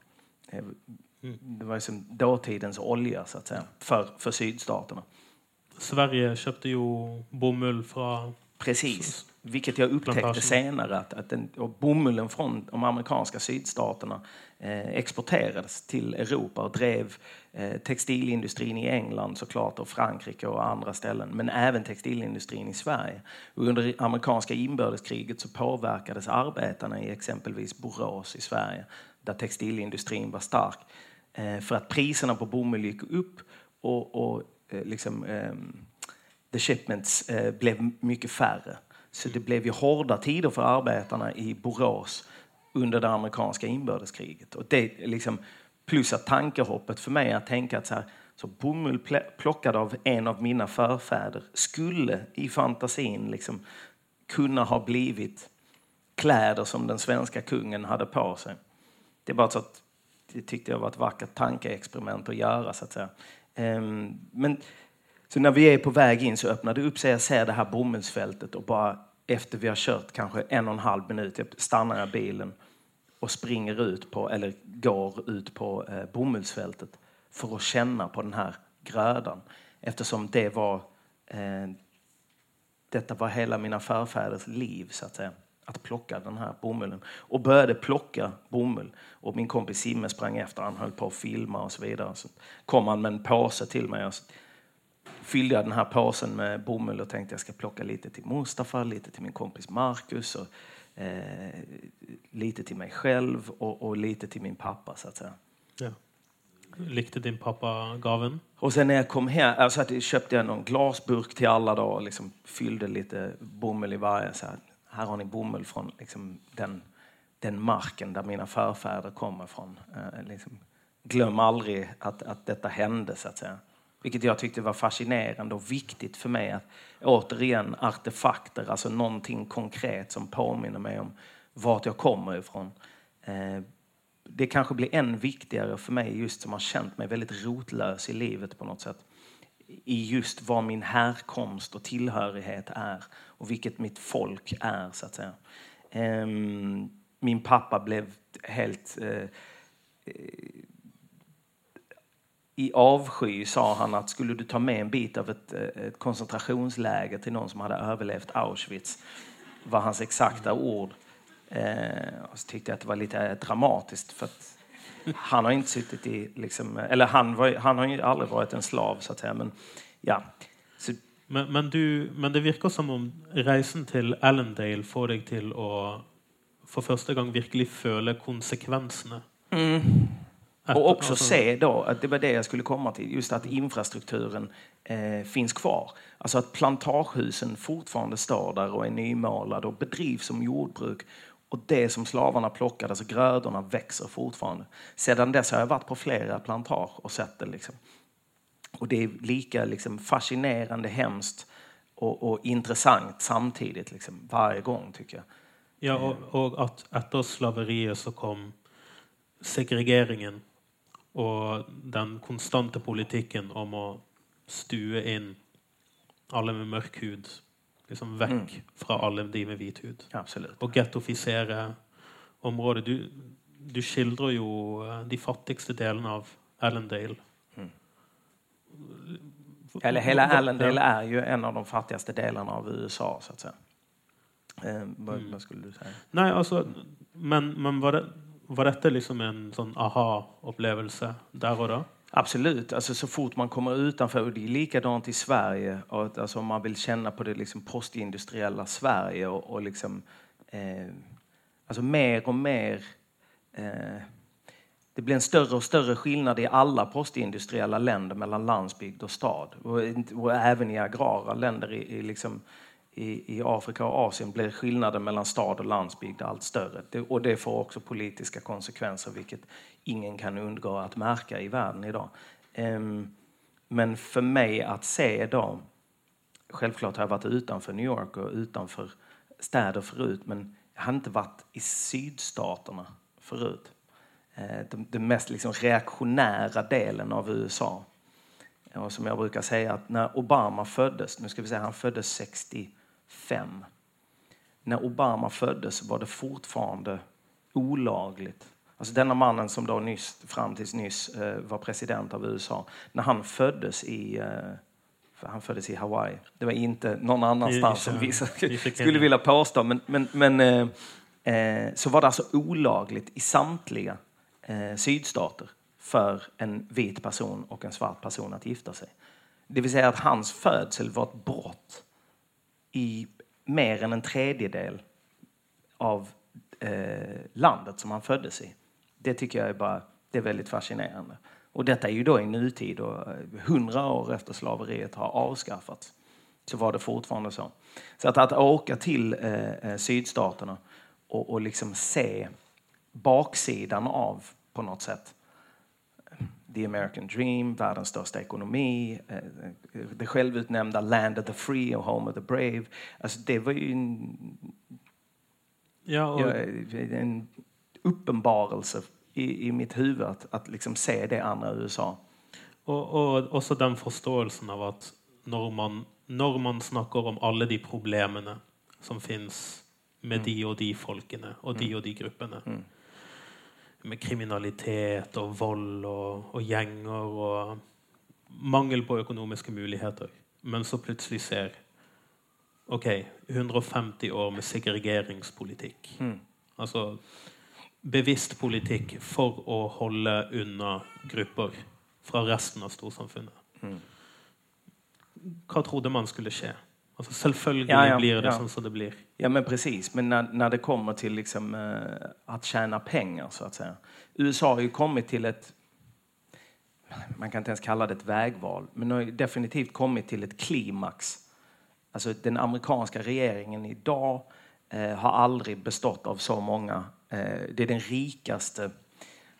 Eh, det var liksom dåtidens olja så att säga, för, för sydstaterna.
Sverige köpte ju bomull från...
Precis, vilket jag upptäckte plantagen. senare. Att, att den, och bomullen från de amerikanska sydstaterna eh, exporterades till Europa och drev eh, textilindustrin i England såklart och Frankrike och andra ställen. Men även textilindustrin i Sverige. Under amerikanska inbördeskriget så påverkades arbetarna i exempelvis Borås i Sverige där textilindustrin var stark. Eh, för att priserna på bomull gick upp och, och eh, liksom, ehm, the shipments eh, blev mycket färre. Så det blev ju hårda tider för arbetarna i Borås under det amerikanska inbördeskriget. Och det, liksom, plus att tankehoppet för mig att tänka att så, här, så bomull plockad av en av mina förfäder skulle i fantasin liksom kunna ha blivit kläder som den svenska kungen hade på sig. Det är bara så att det tyckte jag var ett vackert tankeexperiment att göra. Så att säga. Um, men, så när vi är på väg in så öppnar det upp sig. Jag ser det här bomullsfältet och bara efter vi har kört kanske en och en halv minut stannar jag bilen och springer ut på, eller går ut på eh, bomullsfältet för att känna på den här grödan. Eftersom det var, eh, detta var hela mina förfäders liv så att säga att plocka den här bomullen. Och började plocka bomull. Och min kompis Simme sprang efter, han höll på att filma och så vidare. Så kom han med en påse till mig och så fyllde jag den här påsen med bomull och tänkte jag ska plocka lite till Mustafa, lite till min kompis Marcus och eh, lite till mig själv och, och, lite till min pappa så att säga. Ja.
Likte din pappa gaven?
Och sen när jag kom hem alltså, köpte jag någon glasburk till alla då och liksom fyllde lite bomull i varje. Så här här har ni bomull från liksom, den, den marken där mina förfäder kommer ifrån. Eh, liksom, glöm aldrig att, att detta hände, så att säga. Vilket jag tyckte var fascinerande och viktigt för mig. att Återigen artefakter, alltså någonting konkret som påminner mig om vart jag kommer ifrån. Eh, det kanske blir än viktigare för mig just som har känt mig väldigt rotlös i livet på något sätt i just vad min härkomst och tillhörighet är och vilket mitt folk är, så att säga. Ehm, min pappa blev helt... Eh, eh, I avsky sa han att skulle du ta med en bit av ett, eh, ett koncentrationsläger till någon som hade överlevt Auschwitz, var hans exakta ord. Och så tyckte jag att det var lite dramatiskt. för att han har inte suttit i, liksom, eller han, var, han har ju aldrig varit en slav så att säga. Men, ja.
Så, men, men, du, men det verkar som om resan till Allendale får dig till att för första gången verkligen känna konsekvenserna. Mm.
Och också alltså, se då, att det var det jag skulle komma till, just att infrastrukturen eh, finns kvar. Alltså att plantagehusen fortfarande står där och är nymålade och bedrivs som jordbruk och det som slavarna plockade, alltså grödorna, växer fortfarande. Sedan dess har jag varit på flera plantage och sett det. Liksom. Och det är lika liksom, fascinerande, hemskt och, och intressant samtidigt, liksom, varje gång tycker jag.
Ja, och, och att efter slaveriet så kom segregeringen och den konstanta politiken om att stue in alla med mörk hud liksom väck mm. från alla de med vit hud.
Absolut.
Och gettofiera området. Du, du skildrar ju eh, de fattigaste delarna av Allendale.
Eller hela Allendale är ju en av de fattigaste delarna av USA så att säga. Eh, vad, mm. vad, skulle du säga?
Nej, alltså, men, men var, det, var detta liksom en sån aha-upplevelse där och då?
Absolut, alltså så fort man kommer utanför, och det är likadant i Sverige, och, alltså om man vill känna på det liksom postindustriella Sverige och, och liksom, eh, alltså mer och mer eh, det blir en större och större skillnad i alla postindustriella länder mellan landsbygd och stad. Och, och även i agrara länder i, i liksom, i, i Afrika och Asien blir skillnaden mellan stad och landsbygd allt större. Det, och det får också politiska konsekvenser, vilket ingen kan undgå att märka i världen idag. Um, men för mig att se då, självklart har jag varit utanför New York och utanför städer förut, men jag har inte varit i sydstaterna förut. Uh, den, mest liksom reaktionära delen av USA. Och som jag brukar säga, att när Obama föddes, nu ska vi säga han föddes 60 när Obama föddes var det fortfarande olagligt Alltså denna mannen som då nyss, fram tills nyss eh, var president av USA. När han föddes i eh, han föddes i Hawaii. Det var inte någon annanstans som vissa skulle vilja påstå. Men, men, men eh, eh, så var det alltså olagligt i samtliga eh, sydstater för en vit person och en svart person att gifta sig. Det vill säga att hans födsel var ett brott i mer än en tredjedel av eh, landet som han föddes i. Det tycker jag är bara det är väldigt fascinerande. Och detta är ju då i nutid och eh, hundra år efter slaveriet har avskaffats så var det fortfarande så. Så att, att åka till eh, eh, sydstaterna och, och liksom se baksidan av, på något sätt, the American dream, världens största ekonomi, eh, det självutnämnda land of the free och home of the brave. Alltså det var ju en, ja, och... en uppenbarelse i, i mitt huvud att, att liksom se det andra USA.
Och, och också den förståelsen av att när man, när man snackar om alla de problemen som finns med mm. de och de folkene och de mm. och de grupperna. Mm. Med kriminalitet och våld och, och gänger och mangel på ekonomiska möjligheter. Men så plötsligt ser okej, okay, 150 år med segregeringspolitik. Mm. Alltså bevisst politik för att hålla undan grupper från resten av storsamfunnet. Mm. Vad trodde man skulle ske? Alltså, självföljligt ja, ja, blir det ja. som det blir.
Ja, men precis. Men när, när det kommer till liksom, eh, att tjäna pengar, så att säga. USA har ju kommit till ett... Man kan inte ens kalla det ett vägval, men har definitivt kommit till ett klimax. Alltså, den amerikanska regeringen idag eh, har aldrig bestått av så många Eh, det är den rikaste,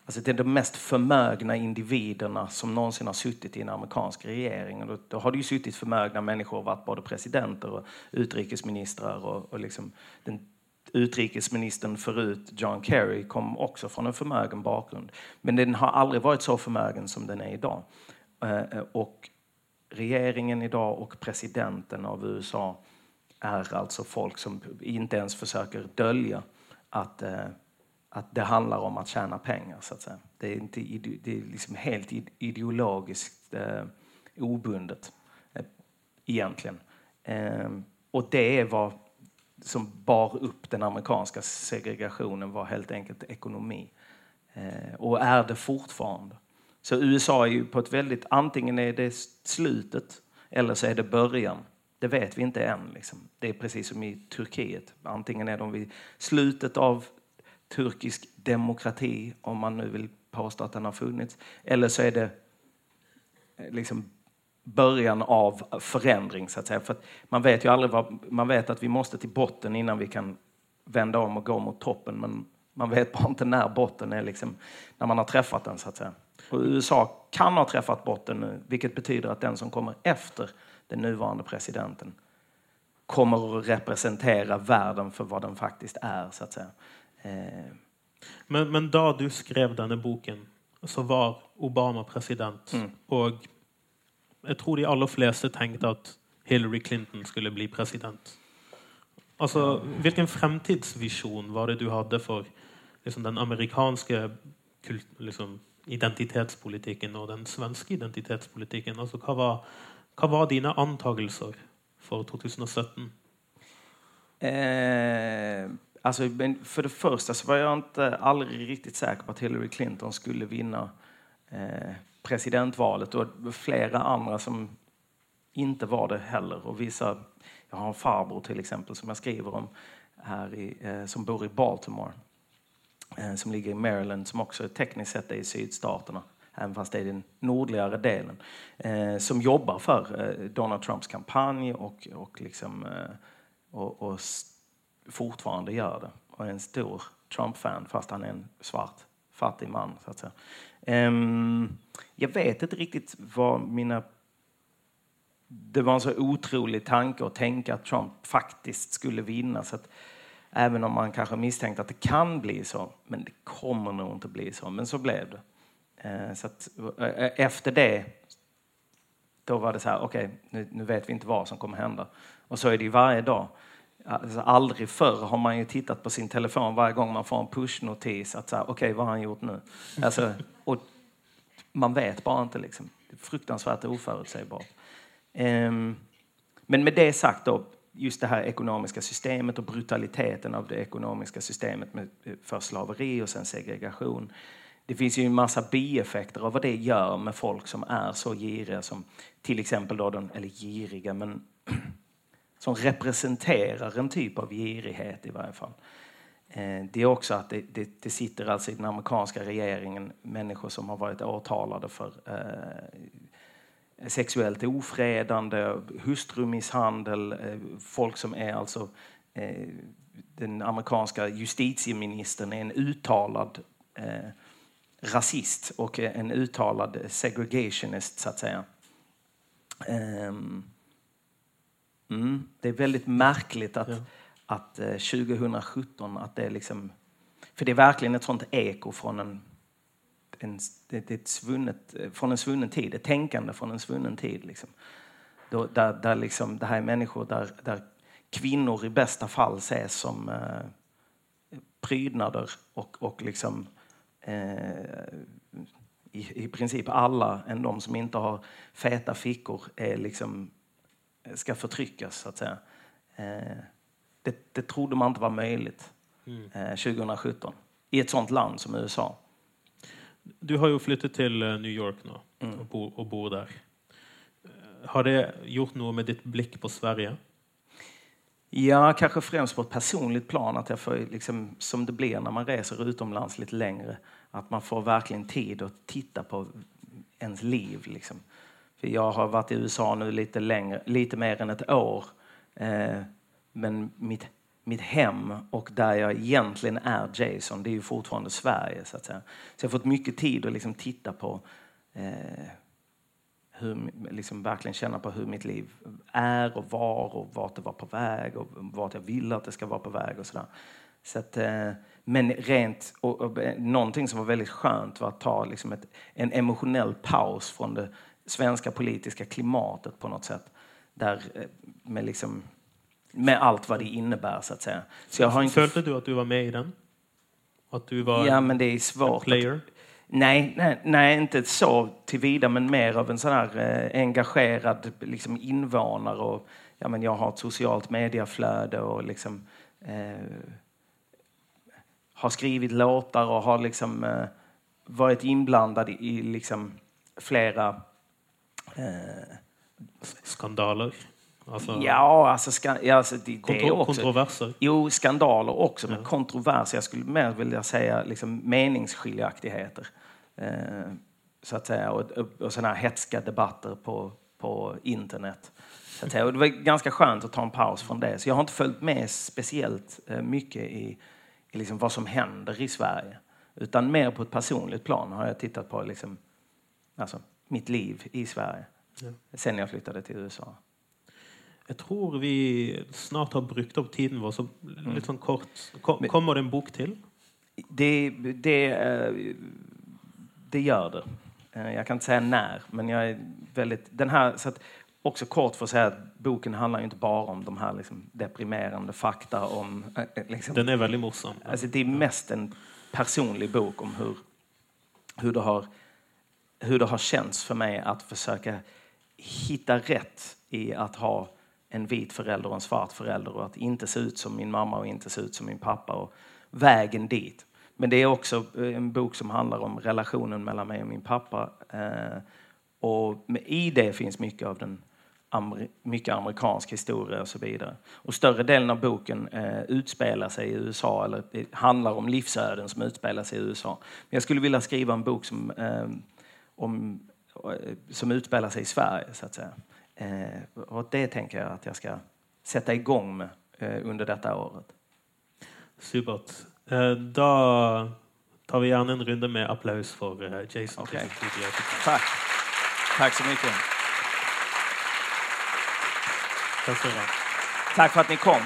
alltså det är de mest förmögna individerna som någonsin har suttit i en amerikansk regering. Och då, då har det ju suttit förmögna människor och varit både presidenter och utrikesministrar och, och liksom den utrikesministern förut, John Kerry, kom också från en förmögen bakgrund. Men den har aldrig varit så förmögen som den är idag. Eh, eh och regeringen idag och presidenten av USA är alltså folk som inte ens försöker dölja att, eh, att det handlar om att tjäna pengar. Så att säga. Det är, inte, det är liksom helt ideologiskt eh, obundet eh, egentligen. Eh, och det är vad som bar upp den amerikanska segregationen var helt enkelt ekonomi. Eh, och är det fortfarande. Så USA är ju på ett väldigt, antingen är det slutet eller så är det början det vet vi inte än. Liksom. Det är precis som i Turkiet. Antingen är de vid slutet av turkisk demokrati, om man nu vill påstå att den har funnits, eller så är det eh, liksom början av förändring. Så att säga. För att man vet ju aldrig vad, man vet att vi måste till botten innan vi kan vända om och gå mot toppen. Men man vet bara inte när botten är, liksom, när man har träffat den. så att säga. Och USA kan ha träffat botten nu, vilket betyder att den som kommer efter den nuvarande presidenten kommer att representera världen för vad den faktiskt är. så att säga. Eh.
Men, men då du skrev den här boken så var Obama president mm. och jag tror de allra flesta tänkte att Hillary Clinton skulle bli president. Alltså, vilken framtidsvision var det du hade för liksom, den amerikanska kult, liksom, identitetspolitiken och den svenska identitetspolitiken? Alltså, vad var vad var dina antagelser för 2017?
Eh, alltså, för det första så var jag inte aldrig riktigt säker på att Hillary Clinton skulle vinna eh, presidentvalet och flera andra som inte var det heller. Och vissa, jag har en farbror till exempel som jag skriver om här i, eh, som bor i Baltimore eh, som ligger i Maryland som också tekniskt sett är i sydstaterna även fast det är den nordligare delen, eh, som jobbar för eh, Donald Trumps kampanj och, och, liksom, eh, och, och fortfarande gör det. Och är en stor Trump-fan fast han är en svart, fattig man. Så att säga. Um, jag vet inte riktigt vad mina... Det var en så otrolig tanke att tänka att Trump faktiskt skulle vinna. Så att, även om man kanske misstänkte att det kan bli så, men det kommer nog inte bli så. Men så blev det. Ehm, så att, eh, eh, efter det, då var det så här, okej, okay, nu, nu, vet vi inte vad som kommer hända. Och så är det ju varje dag. Alltså aldrig förr har man ju tittat på sin telefon varje gång man får en pushnotis att okej, okay, vad har han gjort nu? Alltså, och man vet bara inte liksom. Det är fruktansvärt oförutsägbart. Um, men med det sagt då, just det här ekonomiska systemet och brutaliteten av det ekonomiska systemet med eh, för slaveri och sen segregation. Det finns ju en massa bieffekter av vad det gör med folk som är så giriga som till exempel då den, eller giriga, men som representerar en typ av girighet i varje fall. Eh, det är också att det, det, det, sitter alltså i den amerikanska regeringen människor som har varit åtalade för eh, sexuellt ofredande, hustrumisshandel, eh, folk som är alltså eh, den amerikanska justitieministern är en uttalad eh, rasist och en uttalad segregationist så att säga. Um, Mm, det är väldigt märkligt att, ja. att 2017, eh, att det är liksom... För det är verkligen ett sånt eko från en, en, det, ett svunnet, från en svunnen tid, ett tänkande från en svunnen tid. Liksom. Då, där, där liksom, det här är människor där, där kvinnor i bästa fall ses som eh, prydnader och, och liksom, eh, i, i princip alla än de som inte har feta fickor är liksom ska förtryckas, så att säga. Eh, det, det trodde man inte var möjligt mm. 2017 eh, i ett sånt land som USA.
Du har ju flyttat till eh, New York nu mm. och, bor, och bor där. Har det gjort något med ditt blick på Sverige?
Ja, kanske främst på ett personligt plan, att jag får, liksom, som det blir när man reser utomlands lite längre, att man får verkligen tid att titta på ens liv. Liksom. För jag har varit i USA nu lite, längre, lite mer än ett år. Eh, men mitt, mitt hem och där jag egentligen är Jason, det är ju fortfarande Sverige. Så, att säga. så jag har fått mycket tid att liksom titta på eh, hur, liksom verkligen känna på hur mitt liv är och var och vart det var på väg och vart jag vill att det ska vara på väg och sådär. Så att, eh, men rent, och, och, eh, någonting som var väldigt skönt var att ta liksom ett, en emotionell paus från det svenska politiska klimatet på något sätt. Där, eh, med, liksom, med allt vad det innebär, så att säga.
Så jag har inte... Följde du att du var med i den? Att du var
ja, men det är svårt.
player? Att...
Nej, nej, nej, inte så tillvida, men mer av en sån här eh, engagerad liksom, invånare. Och, ja, men jag har ett socialt mediaflöde och liksom, eh, har skrivit låtar och har liksom, eh, varit inblandad i, i liksom, flera
Skandaler?
Alltså, ja, alltså, ska, ja, alltså det,
kontro det också. Kontroverser?
Jo, skandaler också, men kontroverser. Jag skulle mer vilja säga liksom, meningsskiljaktigheter. Eh, så att säga, och, och, och sådana här hetska debatter på, på internet. Så att säga. Och det var ganska skönt att ta en paus från det. Så jag har inte följt med speciellt eh, mycket i, i liksom vad som händer i Sverige. Utan mer på ett personligt plan har jag tittat på liksom, alltså, mitt liv i Sverige ja. sen jag flyttade till USA.
Jag tror vi snart har brukt upp tiden vår, så mm. lite sån kort. Kom, kommer det en bok till?
Det, det, eh, det gör det. Eh, jag kan inte säga när, men jag är väldigt... Den här, så att, också kort för att säga att boken handlar inte bara om de här liksom deprimerande fakta om...
Eh, liksom, Den är väldigt morsom.
Alltså det är mest en personlig bok om hur, hur det har hur det har känts för mig att försöka hitta rätt i att ha en vit förälder och en svart förälder och att inte se ut som min mamma och inte se ut som min pappa och vägen dit. Men det är också eh, en bok som handlar om relationen mellan mig och min pappa. Eh, och i det finns mycket av den mycket amerikansk historia och så vidare. Och större delen av boken eh, utspelar sig i USA, eller eh, handlar om livsöden som utspelar sig i USA. Men jag skulle vilja skriva en bok som eh, om, som utspelar sig i Sverige, så att säga. Eh, och det tänker jag att jag ska sätta igång med eh, under detta året.
Supert. Eh, då tar vi gärna en runda med applaus för eh, Jason.
Okay. Tack. Tack så mycket. Tack, för att ni kom.